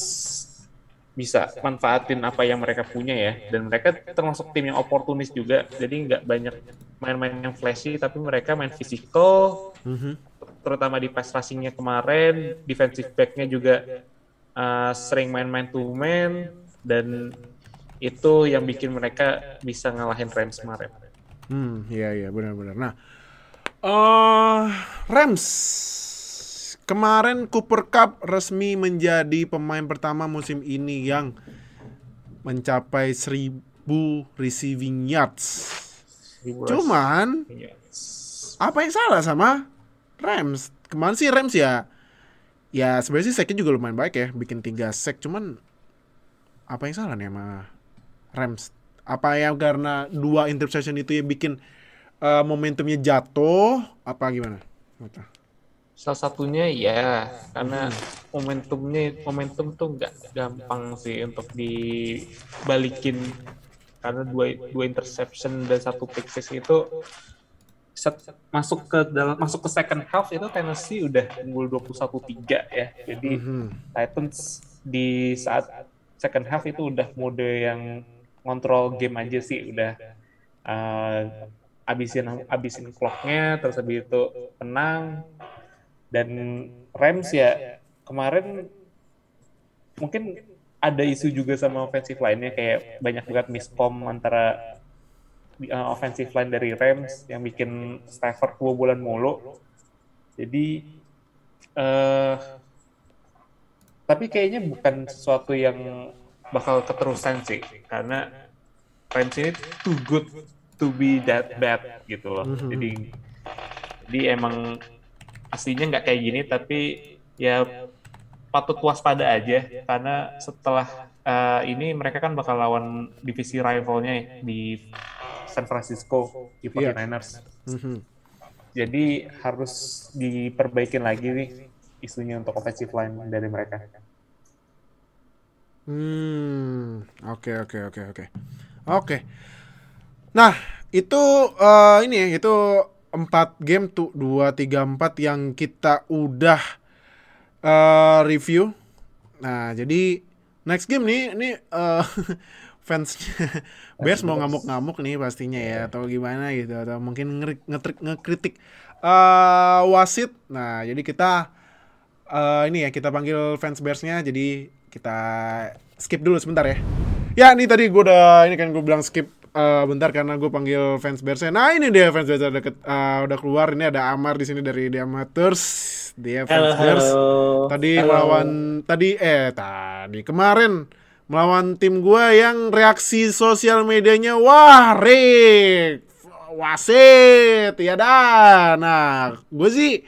bisa manfaatin apa yang mereka punya ya. Dan mereka termasuk tim yang oportunis juga. Jadi nggak banyak main-main yang flashy tapi mereka main physical terutama di pass rushing-nya kemarin. Defensive back-nya juga uh, sering main man to man dan itu yang bikin mereka bisa ngalahin Rams kemarin. Hmm, iya iya benar-benar. Nah, Eh, Rams. Kemarin Cooper Cup resmi menjadi pemain pertama musim ini yang mencapai 1000 receiving yards. Cuman apa yang salah sama Rams? Kemarin sih Rams ya ya sebenarnya sih sacknya juga lumayan baik ya, bikin 3 sack cuman apa yang salah nih sama Rams? Apa yang karena dua interception itu ya bikin eh, momentumnya jatuh apa gimana? Mata. Salah satunya ya karena momentumnya momentum tuh nggak gampang sih untuk dibalikin karena dua dua interception dan satu pick six itu set- masuk ke dalam masuk ke second half itu Tennessee udah unggul 21-3 ya. Jadi Mhm. Titans di saat second half itu udah mode yang kontrol game aja sih udah uh, abisin abisin clocknya terus habis itu tenang dan Rams ya kemarin mungkin ada isu juga sama offensive line-nya kayak banyak banget miscom antara uh, offensive line dari Rams yang bikin Stafford bulan mulu. Jadi eh tapi kayaknya bukan sesuatu yang bakal keterusan sih karena Rams ini too good to be that bad gitu loh Mhm. jadi jadi emang aslinya nggak kayak gini tapi ya patut waspada aja karena setelah eh, ini mereka kan bakal lawan divisi rivalnya ya, di San Francisco di Iya. 49ers Mhm. jadi harus diperbaikin lagi nih isunya untuk offensive line dari mereka. Hmm, oke oke oke oke. Oke. Nah, itu eh, ini ya, itu empat game tuh dua tiga empat yang kita udah eh, review. Nah, jadi next game nih ini eh, fans Bears mau ngamuk-ngamuk nih pastinya ya atau gimana gitu atau mungkin ngetrik ngekritik eh wasit. Nah, jadi kita eh, ini ya kita panggil fans Bearsnya jadi kita skip dulu sebentar ya. Ya ini tadi gue udah ini kan gue bilang skip eh, bentar karena gue panggil fans Bearsnya. Nah ini dia fans Bears udah, deket, eh, udah keluar. Ini ada Amar di sini dari The Amateurs. Dia fans Bears. Tadi melawan tadi eh tadi kemarin melawan tim gua yang reaksi sosial medianya wah Rick wasit ya dah nah gue sih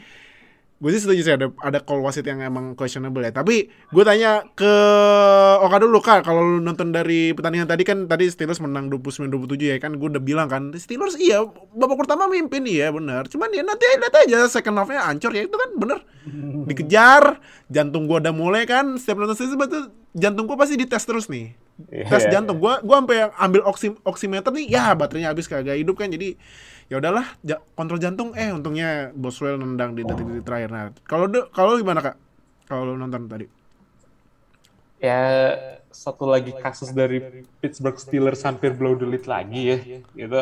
gue sih setuju sih ada ada call wasit yang emang questionable ya. Tapi gue tanya ke Oka dulu kak kalau lu nonton dari pertandingan tadi kan tadi Steelers menang 29-27 ya kan? Gue udah bilang kan Steelers iya babak pertama mimpin iya benar cuman ya nanti lihat aja second half-nya hancur ya itu kan bener. Dikejar jantung gue udah mulai kan setiap nonton Steelers itu jantung gue pasti dites terus nih. Tes Iya. jantung gue gue sampai ambil oksi, oximeter nih ya baterainya habis kagak hidup kan. Jadi ya udahlah ja- kontrol jantung eh untungnya Boswell nendang di detik-detik terakhir nah kalau kalau gimana kak kalau nonton tadi Ya satu lagi kasus dari Pittsburgh Steelers hampir blow the lead lagi ya. Itu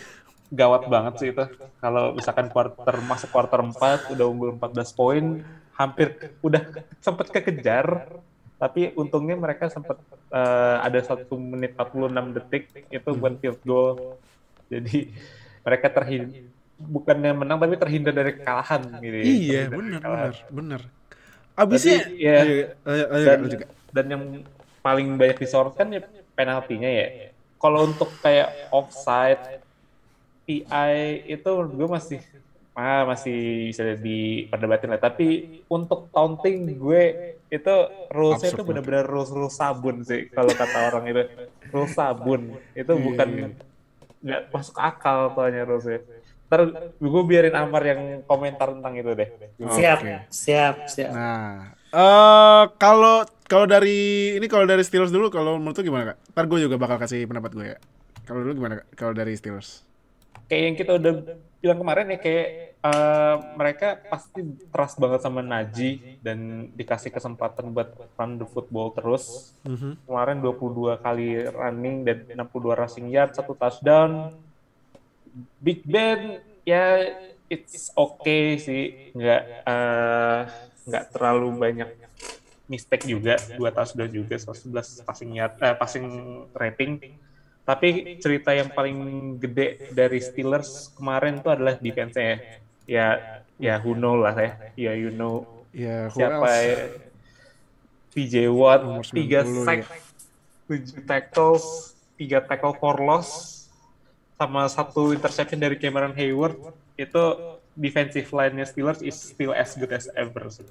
gawat banget sih itu. Kalau misalkan quarter masuk quarter 4 udah unggul 14 poin, hampir udah sempet kekejar. Tapi untungnya mereka sempat eh, ada satu menit 46 detik itu buat field goal. Jadi mereka terhindar bukannya menang tapi terhindar dari kekalahan gitu. ya. iya kekalahan. bener bener abisnya Tapi, ya, ayo, ayo, ayo, dan, Kak. dan yang paling banyak disorot kan ya penaltinya ya. Kalau untuk kayak offside, PI itu gue masih ah, masih bisa diperdebatin lah. Tapi untuk taunting gue itu rulesnya itu benar-benar rules rules sabun sih kalau kata orang itu rules sabun itu Iya, bukan. Nggak masuk akal soalnya rulesnya. Ntar gue biarin Amar yang komentar tentang itu deh. Siap, Oke. siap, siap. Nah, eh kalau kalau dari ini kalau dari Steelers dulu, kalau menurut lu gimana kak? Ntar gue juga bakal kasih pendapat gue ya. Kalau dulu gimana kak? Kalau dari Steelers? kayak yang kita udah bilang kemarin ya kayak eh, mereka pasti trust banget sama Naji dan dikasih kesempatan buat run the football terus. Mhm. Kemarin 22 kali running dan 62 rushing yard, satu touchdown. Big Ben ya it's okay sih, nggak eh, nggak terlalu banyak mistake juga, dua touchdown juga, 11 passing yard, eh, passing rating. Tapi cerita yang paling gede dari Steelers kemarin tuh adalah defense-nya. ya ya who know lah ya ya you know Ya, who siapa else? ya? PJ Watt Nomor 90 tiga ya. sack tujuh tackles tiga tackle for loss sama satu interception dari Cameron Hayward itu defensive line-nya Steelers is still as good as ever sih.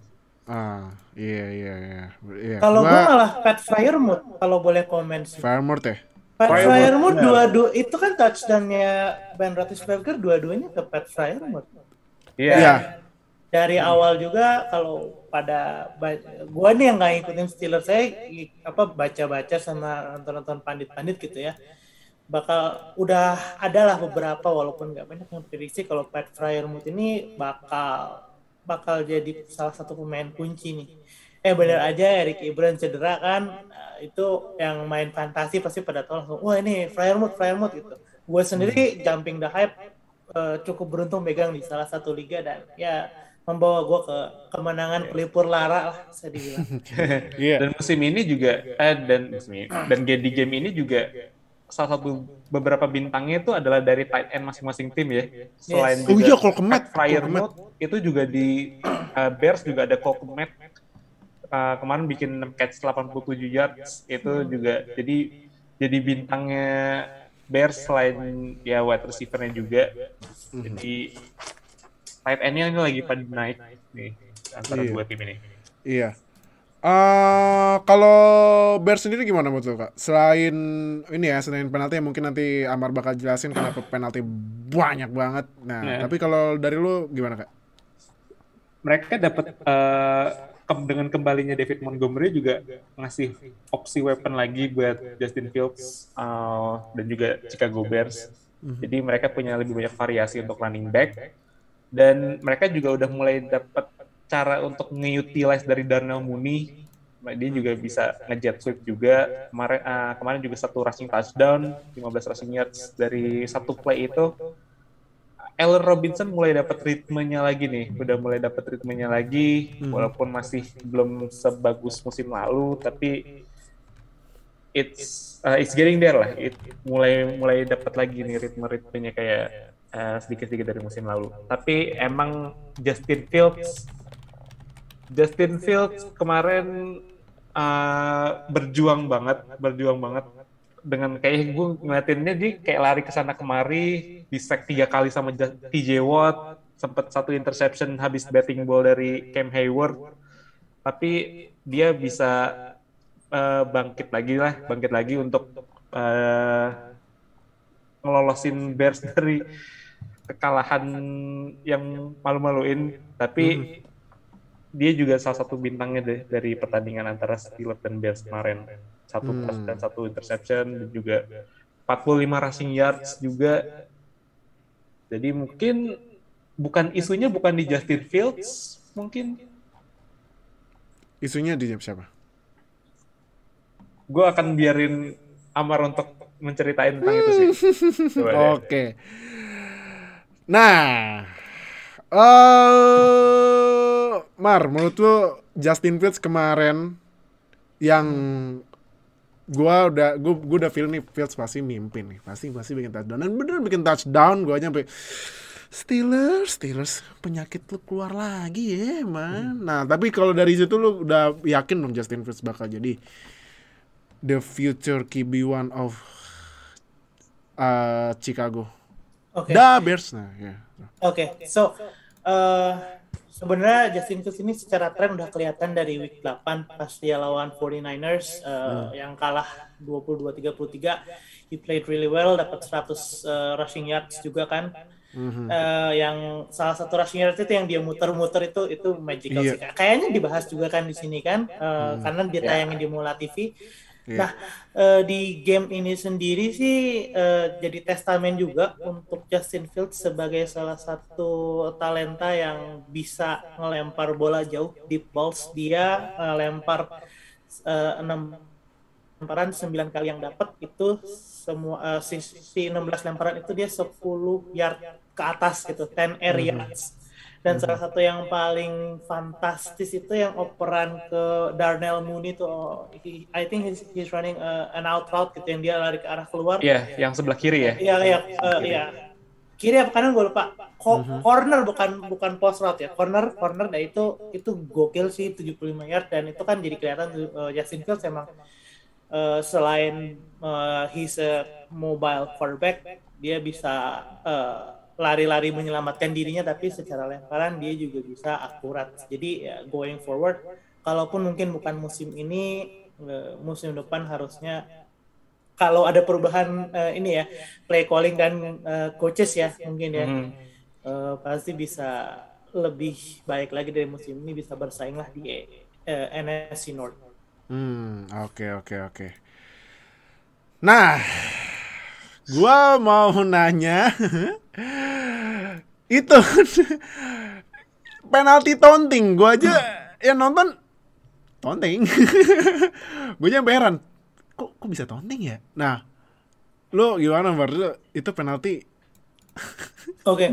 Ah, iya iya iya. Iya. Kalau Gua- gue malah Pat Fryermuth kalau boleh komen sih. Firemore ya? Pat Fryermuth, dua-dua itu kan touchdown-nya Ben Roethlisberger dua-duanya ke Pat Fryermuth. Iya. Iya. Dari awal juga kalau pada gua nih yang nggak ngikutin Steelers saya apa baca-baca sama nonton-nonton pandit-pandit gitu ya. Bakal udah adalah beberapa walaupun nggak banyak yang prediksi kalau Pat Fryermuth ini bakal bakal jadi salah satu pemain kunci nih. Eh bener aja Eric Ibran cedera kan eh, itu yang main fantasi pasti pada tahu langsung wah ini Fryermuth Fryermuth gitu. Gue sendiri jumping the hype eh, cukup beruntung megang di salah satu liga dan ya membawa gue ke kemenangan pelipur lara lah bisa dibilang. Iya. Dan musim ini juga eh dan musim ini, dan di game ini juga salah satu beberapa bintangnya itu adalah dari tight end masing-masing tim ya. Selain Oh juga iya, Kmet. Pat Fryer Cole Kmet. Mood, itu juga di uh, Bears juga ada Cole Kmet. Uh, kemarin bikin 6 catch 87 yards itu juga jadi jadi bintangnya Bears selain ya wide receiver-nya juga. Jadi tight end-nya ini lagi pada naik nih antara Iya. dua tim ini. Iya. Eh kalau Bears sendiri gimana menurut lo kak? Selain ini ya, selain penalti yang mungkin nanti Amar bakal jelasin kenapa penalti banyak banget. Nah, Iya. tapi kalau dari lu gimana kak? mereka dapat eh, ke- dengan kembalinya David Montgomery juga ngasih opsi weapon lagi buat Justin Fields eh, dan juga Chicago Bears. Jadi mereka punya lebih banyak variasi untuk running back dan mereka juga udah mulai dapat cara untuk nge-utilize dari Darnell Mooney. Dia juga bisa nge-jet sweep juga. Kemarin eh, kemarin juga satu rushing touchdown, 15 rushing yards dari satu play itu. Allen Robinson mulai dapat ritmenya lagi nih, udah mulai dapat ritmenya lagi, walaupun masih belum sebagus musim lalu, tapi it's uh, it's getting there lah. It mulai mulai dapat lagi nih ritme-ritmenya kayak uh, sedikit-sedikit dari musim lalu. Tapi emang Justin Fields, Justin Fields kemarin uh, berjuang banget, berjuang banget dengan kayak gue ngeliatinnya dia kayak lari ke sana kemari, di sack tiga kali sama TJ Watt, sempat satu interception habis batting ball dari Cam Hayward, tapi dia bisa eh, bangkit lagi lah, bangkit lagi untuk eh, ngelolosin Bears dari kekalahan yang malu-maluin, tapi dia juga salah satu bintangnya deh dari pertandingan antara Steelers dan Bears kemarin. Satu Hmm. pass dan satu interception dan juga 45 rushing yards juga. Jadi mungkin bukan isunya bukan di Justin Fields, mungkin Isunya di siapa? gue akan biarin Amar untuk menceritain tentang itu sih. Deh. Oke. Nah, eh Mar, menurut lu Justin Fields kemarin yang gua udah gua, gua udah feel nih Fields pasti mimpin nih, pasti pasti bikin touchdown dan bener bikin touchdown gua aja sampai Steelers, Steelers penyakit lu keluar lagi ya, man. Nah, tapi kalau dari situ lu udah yakin dong Justin Fields bakal jadi the future QB1 of uh, Chicago. Oke. The Bears nah ya. Oke, so eh sebenarnya Justin Fields ini secara tren udah kelihatan dari week 8 pas dia lawan 49ers eh, yang kalah 22-33. He played really well, dapat 100 eh, rushing yards juga kan. Eh, yang salah satu rushing yards itu yang dia muter-muter itu itu magical Iya. sih. Kayaknya dibahas juga kan di sini kan eh, karena dia tayangin di Mola TV. Iya. Nah, eh, di game ini sendiri sih eh, jadi testamen juga untuk Justin Fields sebagai salah satu talenta yang bisa ngelempar bola jauh deep balls. Dia eh, lempar eh, enam lemparan 9 kali yang dapat itu semua eh, si, si 16 lemparan itu dia 10 yard ke atas gitu, 10 air yards. Dan salah satu yang paling fantastis itu yang operan ke Darnell Mooney tuh, oh, he- I think he's, he's running uh, an out route gitu yang dia lari ke arah keluar. Iya, yang sebelah kiri ya. Iya, iya, eh, iya. kiri apa kanan gue lupa. Co Corner bukan bukan post route ya. Corner corner dan itu itu gokil sih 75 yard dan itu kan jadi kelihatan uh, Justin Fields emang uh, selain uh, he's a mobile quarterback dia bisa uh, lari-lari menyelamatkan dirinya tapi secara lemparan dia juga bisa akurat. Jadi ya, going forward kalaupun mungkin bukan musim ini musim depan harusnya kalau ada perubahan uh, ini ya play calling dan uh, coaches ya mungkin ya Mhm. uh, pasti bisa lebih baik lagi dari musim ini bisa bersaing lah di uh, NFC North. Hmm, oke oke oke. Nah, gua mau nanya itu penalti taunting. Gua aja yang nonton taunting. gue aja heran. Kok kok bisa taunting ya? Nah, lu gimana Bar? Lu- Itu penalti Oke.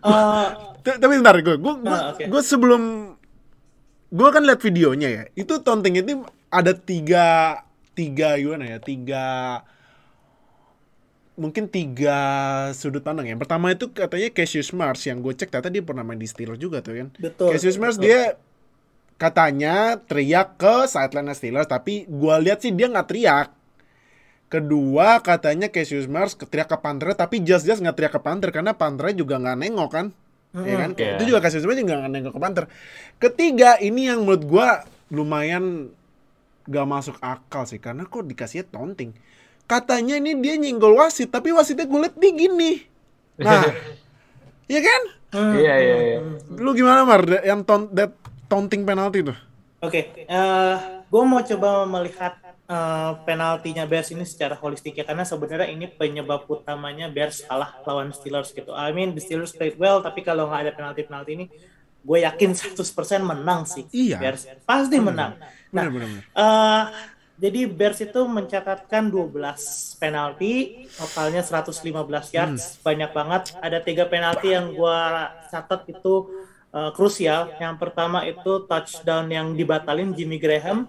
Uh, T- tapi bentar gue gue gue Ah, oke. gue sebelum gue kan lihat videonya ya itu taunting itu ada tiga tiga gimana ya tiga mungkin tiga sudut pandang ya. yang pertama itu katanya Cassius Mars yang gue cek ternyata dia pernah main di Steelers juga tuh kan Betul. Cassius Mars betul. dia katanya teriak ke sideline Steelers tapi gue lihat sih dia nggak teriak Kedua katanya Cassius Mars teriak ke Panther tapi jelas-jelas nggak teriak ke Panther karena Panther juga nggak nengok kan. Ya kan? Iya. Itu juga Cassius Mars juga nggak nengok ke Panther. Ketiga ini yang menurut gua lumayan gak masuk akal sih karena kok dikasihnya taunting. Katanya ini dia nyenggol wasit tapi wasitnya gue liat gini. Nah, Iya kan? Hmm, Iya, iya, iya. Lu gimana Mar yang taunt, that taunting penalty tuh? Oke, gue mau coba melihat eh, penaltinya Bears ini secara holistik ya karena sebenarnya ini penyebab utamanya Bears kalah lawan Steelers gitu. I mean the Steelers played well tapi kalau nggak ada penalti-penalti ini gue yakin 100% menang sih Iya. Bears. Pasti menang. Nah, Bener-bener. eh, jadi Bears itu mencatatkan 12 penalti, totalnya 115 yards, banyak banget. Ada tiga penalti yang gua catat itu eh, krusial. Yang pertama itu touchdown yang dibatalin Jimmy Graham.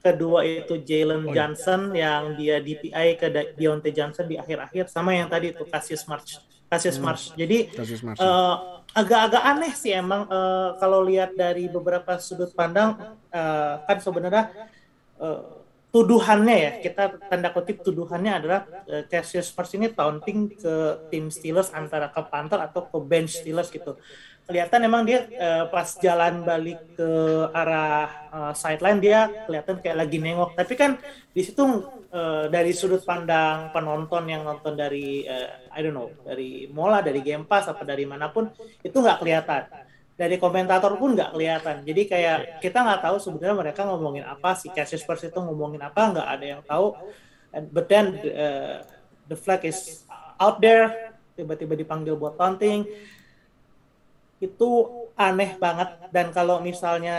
Kedua itu Jalen Johnson yang dia DPI ke Deontay Johnson di akhir-akhir. Sama yang tadi itu Cassius Marsh. Cassius Marsh. Jadi Cassius Mars. Eh, agak-agak aneh sih emang eh, kalau lihat dari beberapa sudut pandang eh, kan sebenarnya eh, tuduhannya ya kita tanda kutip tuduhannya adalah eh, Cassius Marsh ini taunting ke tim Steelers antara ke Panther atau ke bench Steelers gitu. Kelihatan emang dia eh, pas jalan balik ke arah eh, sideline dia kelihatan kayak lagi nengok. Tapi kan di situ eh, dari sudut pandang penonton yang nonton dari eh, I don't know dari Mola dari Game Pass apa dari mana pun itu nggak kelihatan dari komentator pun nggak kelihatan. Jadi kayak kita nggak tahu sebenarnya mereka ngomongin apa si Cassius Spurs itu ngomongin apa nggak ada yang tahu. And- but then uh, the flag is out there tiba-tiba dipanggil buat taunting. Itu aneh banget. Dan kalau misalnya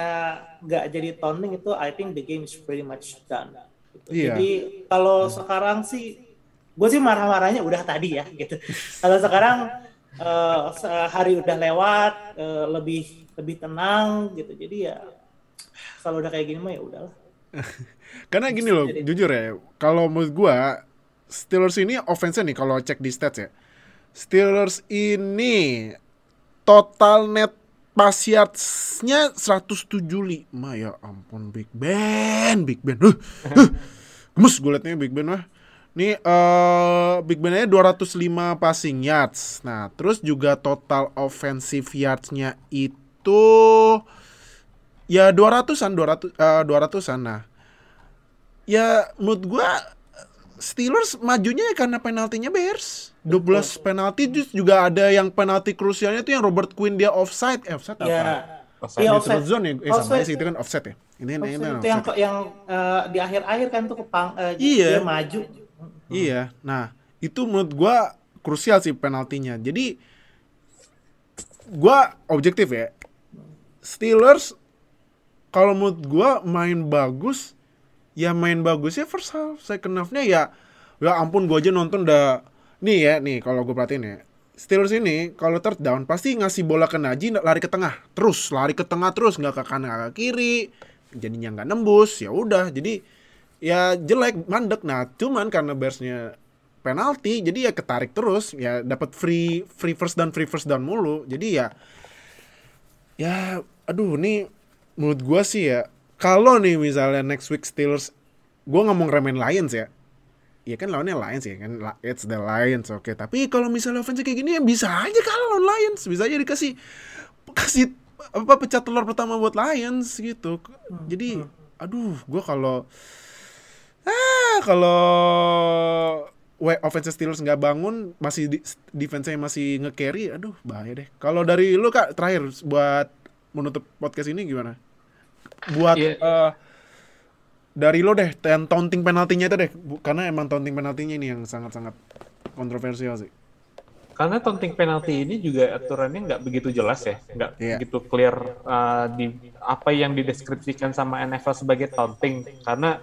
nggak jadi taunting itu I think the game is pretty much done. Gitu. Iya. jadi kalau sekarang sih gue sih marah-marahnya udah tadi ya gitu. Kalau sekarang eh, sehari udah lewat eh, lebih lebih tenang gitu jadi ya kalau udah kayak gini mah ya udahlah Karena gini loh, Jadi- jujur ya, kalau menurut gua Steelers ini offense nih kalau cek di stats ya. Steelers ini total net pass yards-nya 175. Ya ampun Big Ben, Big Ben. Huh, huh. Gemes gue liatnya Big Ben mah. Nih eh Big Ben aja 205 passing yards. Nah, terus juga total offensive yards-nya itu ya 200-an 200 eh, 200-an. Nah, ya menurut gua Steelers majunya ya karena penaltinya Bears. 12 penalti terus juga ada yang penalti krusialnya tuh yang Robert Quinn dia offside. Eh, offside apa? ya Offside. Iya, Neutral offside. zone ya? Eh, sama Offside. sih itu kan offset ya. Ini ini, ini Offside itu offset. yang yang eh, di akhir-akhir kan tuh kepang eh, Iya. dia maju Iya. Nah, itu menurut gua krusial sih penaltinya. Jadi gua objektif ya. Steelers kalau menurut gua main bagus ya main bagusnya first half. Second half-nya ya ya ampun gua aja nonton udah nih ya nih kalau gua perhatiin ya. Steelers ini kalau third down pasti ngasih bola ke Najee lari ke tengah terus lari ke tengah terus nggak ke kanan nggak ke kiri jadinya nggak nembus ya udah jadi ya jelek mandek. Nah cuman karena Bearsnya penalti jadi ya ketarik terus. Ya dapat free free first down free first down mulu. Jadi ya ya aduh nih menurut gua sih ya kalau nih misalnya next week Steelers gua nggak mau ngeremen Lions ya. Ya kan lawannya Lions ya kan it's the Lions oke. Tapi kalau misalnya offense kayak gini ya bisa aja kalah lawan Lions bisa aja dikasih kasih apa pecah telur pertama buat Lions gitu. Jadi aduh gua kalau kalau offense Steelers nggak bangun masih di, defense-nya masih nge-carry aduh bahaya deh kalau dari lu kak terakhir buat menutup podcast ini gimana buat Iya. eh, dari lo deh yang taunting penaltinya itu deh karena emang taunting penaltinya ini yang sangat-sangat kontroversial sih Karena taunting penalti ini juga aturannya nggak begitu jelas ya, nggak Iya. begitu clear uh, di apa yang dideskripsikan sama NFL sebagai taunting. Karena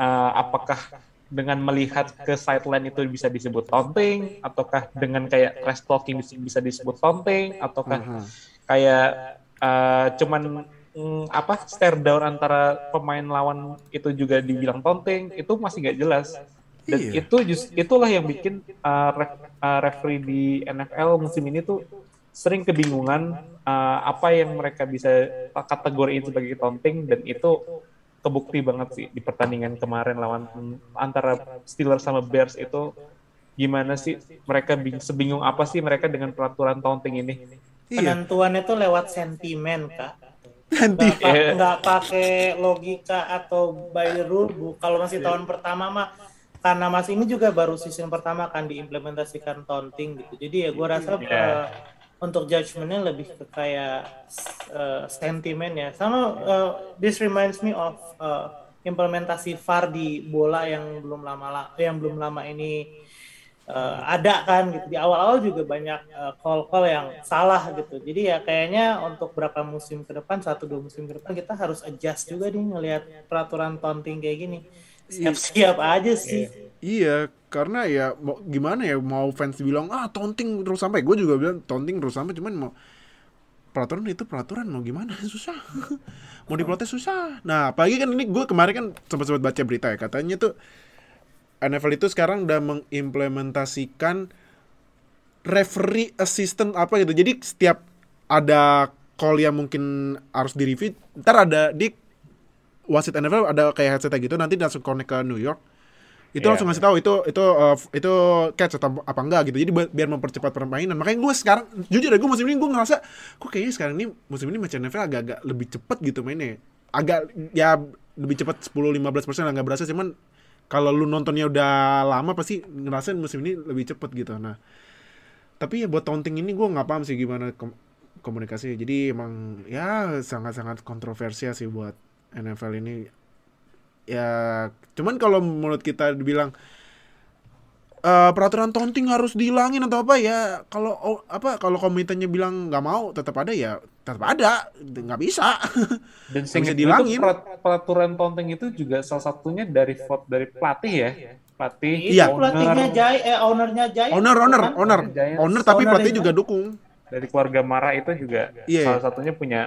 uh, apakah dengan melihat ke sideline itu bisa disebut taunting, ataukah dengan kayak trash talking bisa, disebut taunting, ataukah Aha. kayak uh, cuman mm, apa stare down antara pemain lawan itu juga dibilang taunting, itu masih nggak jelas. Dan Iya. itu just, itulah yang bikin uh, ref, uh, referee di NFL musim ini tuh sering kebingungan uh, apa yang mereka bisa kategoriin sebagai taunting dan itu kebukti banget sih di pertandingan kemarin lawan antara Steelers sama Bears itu gimana sih mereka bing- sebingung apa sih mereka dengan peraturan taunting ini? iya Penentuan itu lewat sentimen, Kak. nanti Nggak, pa- Iya. nggak pakai logika atau by the rule. Bu. Kalau masih tahun pertama mah karena Mas ini juga baru season pertama kan diimplementasikan taunting gitu. Jadi ya gua rasa Iya. eh, untuk judgementnya lebih ke kayak eh, sentimen ya. Sama eh, this reminds me of eh, implementasi VAR di bola yang belum lama la- yang belum lama ini eh, ada kan gitu. Di awal-awal juga banyak eh, call-call yang salah gitu. Jadi ya kayaknya untuk berapa musim ke depan satu dua musim ke depan kita harus adjust juga nih ngelihat peraturan taunting kayak gini. Siap-siap aja sih Iya, karena ya mau gimana ya mau fans bilang ah taunting terus sampai. Gue juga bilang taunting terus sampai cuman mau peraturan itu peraturan mau gimana? Susah. Mau diprotes susah. Nah apalagi kan ini gue kemarin kan sempat sempat baca berita ya katanya tuh NFL itu sekarang udah mengimplementasikan referee assistant apa gitu. Jadi setiap ada call yang mungkin harus di review ntar ada di wasit NFL ada kayak headset gitu nanti langsung connect ke New York itu Iya. langsung ngasih tahu itu itu uh, itu catch atau apa enggak gitu. Jadi bi- biar mempercepat permainan. Makanya gue sekarang jujur ya gue musim ini gue ngerasa kok kayaknya sekarang ini musim ini macam NFL agak-agak lebih cepet gitu mainnya agak ya lebih cepat 10-15 persen nggak berasa. Cuman kalau lu nontonnya udah lama pasti ngerasain musim ini lebih cepet gitu. Nah tapi ya buat taunting ini gue nggak paham sih gimana kom- komunikasi jadi emang ya sangat-sangat kontroversial sih buat NFL ini ya cuman kalau menurut kita dibilang eh, peraturan taunting harus dihilangin atau apa ya kalau oh, apa kalau komitenya bilang nggak mau tetap ada ya tetap ada nggak bisa Dan bisa dihilangin. peraturan taunting itu juga salah satunya dari vote dari pelatih ya. Pelatih, Iya. Itu pelatihnya owner, Jai, eh ownernya Jai. owner owner kan? owner Giants. owner tapi Owner pelatih juga dukung dari keluarga Mara itu juga Iya. salah satunya punya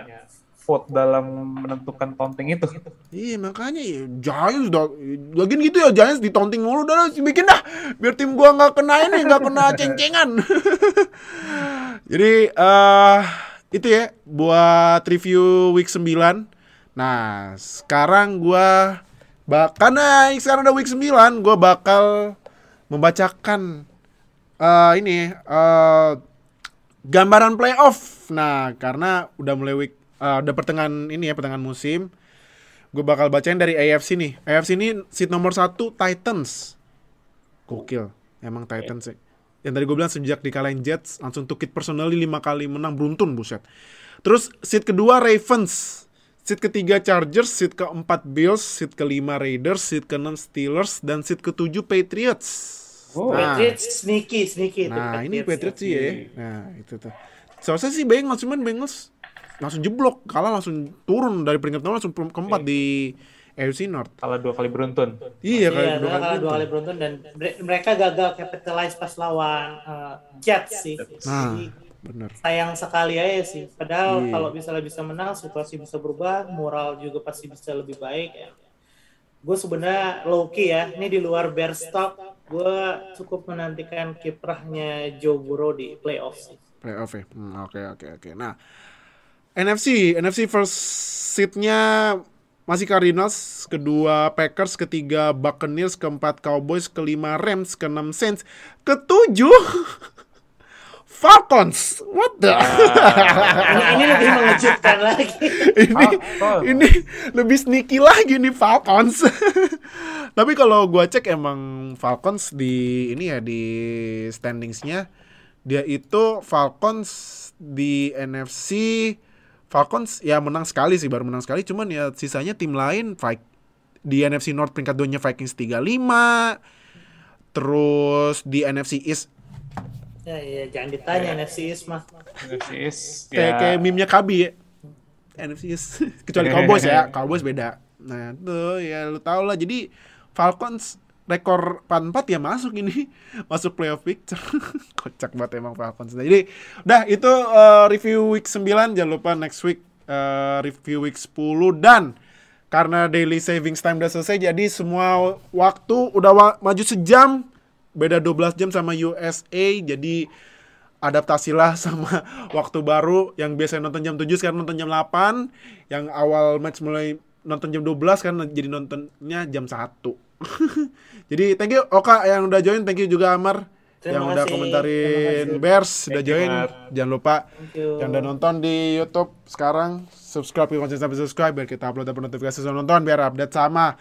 vote dalam menentukan taunting itu. Iya makanya ya, Giants udah lagian gitu ya Giants ditonting mulu udah bikin dah biar tim gua nggak kena ini nggak kena ceng-cengan. Jadi eh itu ya buat review week 9. Nah, sekarang gua bakal nah sekarang udah week 9 gua bakal membacakan eh ini eh gambaran playoff. Nah, karena udah mulai week eh, udah pertengahan ini ya, pertengahan musim. Gue bakal bacain dari AFC nih. AFC ini seat nomor satu Titans. Gokil. Emang Titans sih. Yang tadi gue bilang sejak dikalahin Jets langsung tukit personally 5 kali menang beruntun buset. Terus seat kedua Ravens. Seat ketiga Chargers, seat keempat Bills, seat kelima Raiders, seat keenam Steelers, dan seat ketujuh Patriots. Oh. Nah. Patriots sneaky, sneaky. Nah ini Patriots sih ya. ya. Nah itu tuh. Seharusnya sih Bengals cuman Bengals langsung jeblok, kalah langsung turun dari peringkat nomor langsung ke- keempat di AFC North. Kalah dua kali beruntun. Iya Iya, kayak dua kali kalah dua beruntun. kali beruntun dan mere- mereka gagal capitalize pas lawan uh, Jets sih. Nah bener. sayang sekali aja sih. Padahal Iya. kalau misalnya bisa menang, situasi bisa berubah, moral juga pasti bisa lebih baik ya. Gue sebenarnya low key ya. Ini di luar Bears talk, gue cukup menantikan kiprahnya Joe Burrow di playoff sih. Playoff ya. Hmm, Oke oke oke. Nah NFC NFC first seatnya masih Cardinals, kedua Packers, ketiga Buccaneers, keempat Cowboys, kelima Rams, keenam Saints, ketujuh Falcons. What the? Ini, ini lebih mengejutkan lagi. ini Falcons. ini lebih sneaky lagi nih Falcons. Tapi kalau gua cek emang Falcons di ini ya di standingsnya dia itu Falcons di NFC Falcons ya menang sekali sih baru menang sekali cuman ya sisanya tim lain Vi- di NFC North peringkat 2 nya Vikings 35 terus di NFC East Ya, ya jangan ditanya NFC East mah. NFC East, kayak ya, kayak meme-nya Kabi ya. NFC East. kecuali Cowboys ya Cowboys beda nah tuh ya lu tau lah jadi Falcons rekor 4 ya masuk ini. Masuk playoff picture. Kocak banget emang Falcons jadi udah itu uh, review week 9 jangan lupa next week uh, review week 10 dan karena daily savings time udah selesai jadi semua waktu udah wa- maju sejam. Beda 12 jam sama USA jadi adaptasilah sama waktu baru. Yang biasa nonton jam 7 sekarang nonton jam 8 yang awal match mulai nonton jam 12 kan jadi nontonnya jam 1 jadi thank you Oka yang udah join. Thank you juga Amar Terima yang udah komentarin. Bears udah join. Jangan lupa yang udah nonton di YouTube sekarang subscribe ke konten sampai subscribe biar kita upload dapat notifikasi sebelum nonton biar update sama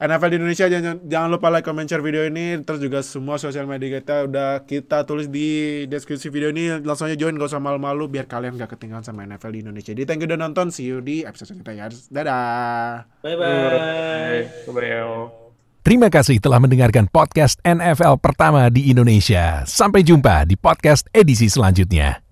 NFL di Indonesia. Jangan jangan lupa like comment share video ini. Terus juga semua sosial media kita udah kita tulis di deskripsi video ini. Langsung aja join gak usah malu-malu biar kalian gak ketinggalan sama NFL di Indonesia. Jadi thank you udah nonton. See you di episode kita ya dadah. Bye bye. Bye. Bye. Terima kasih telah mendengarkan podcast NFL pertama di Indonesia. Sampai jumpa di podcast edisi selanjutnya.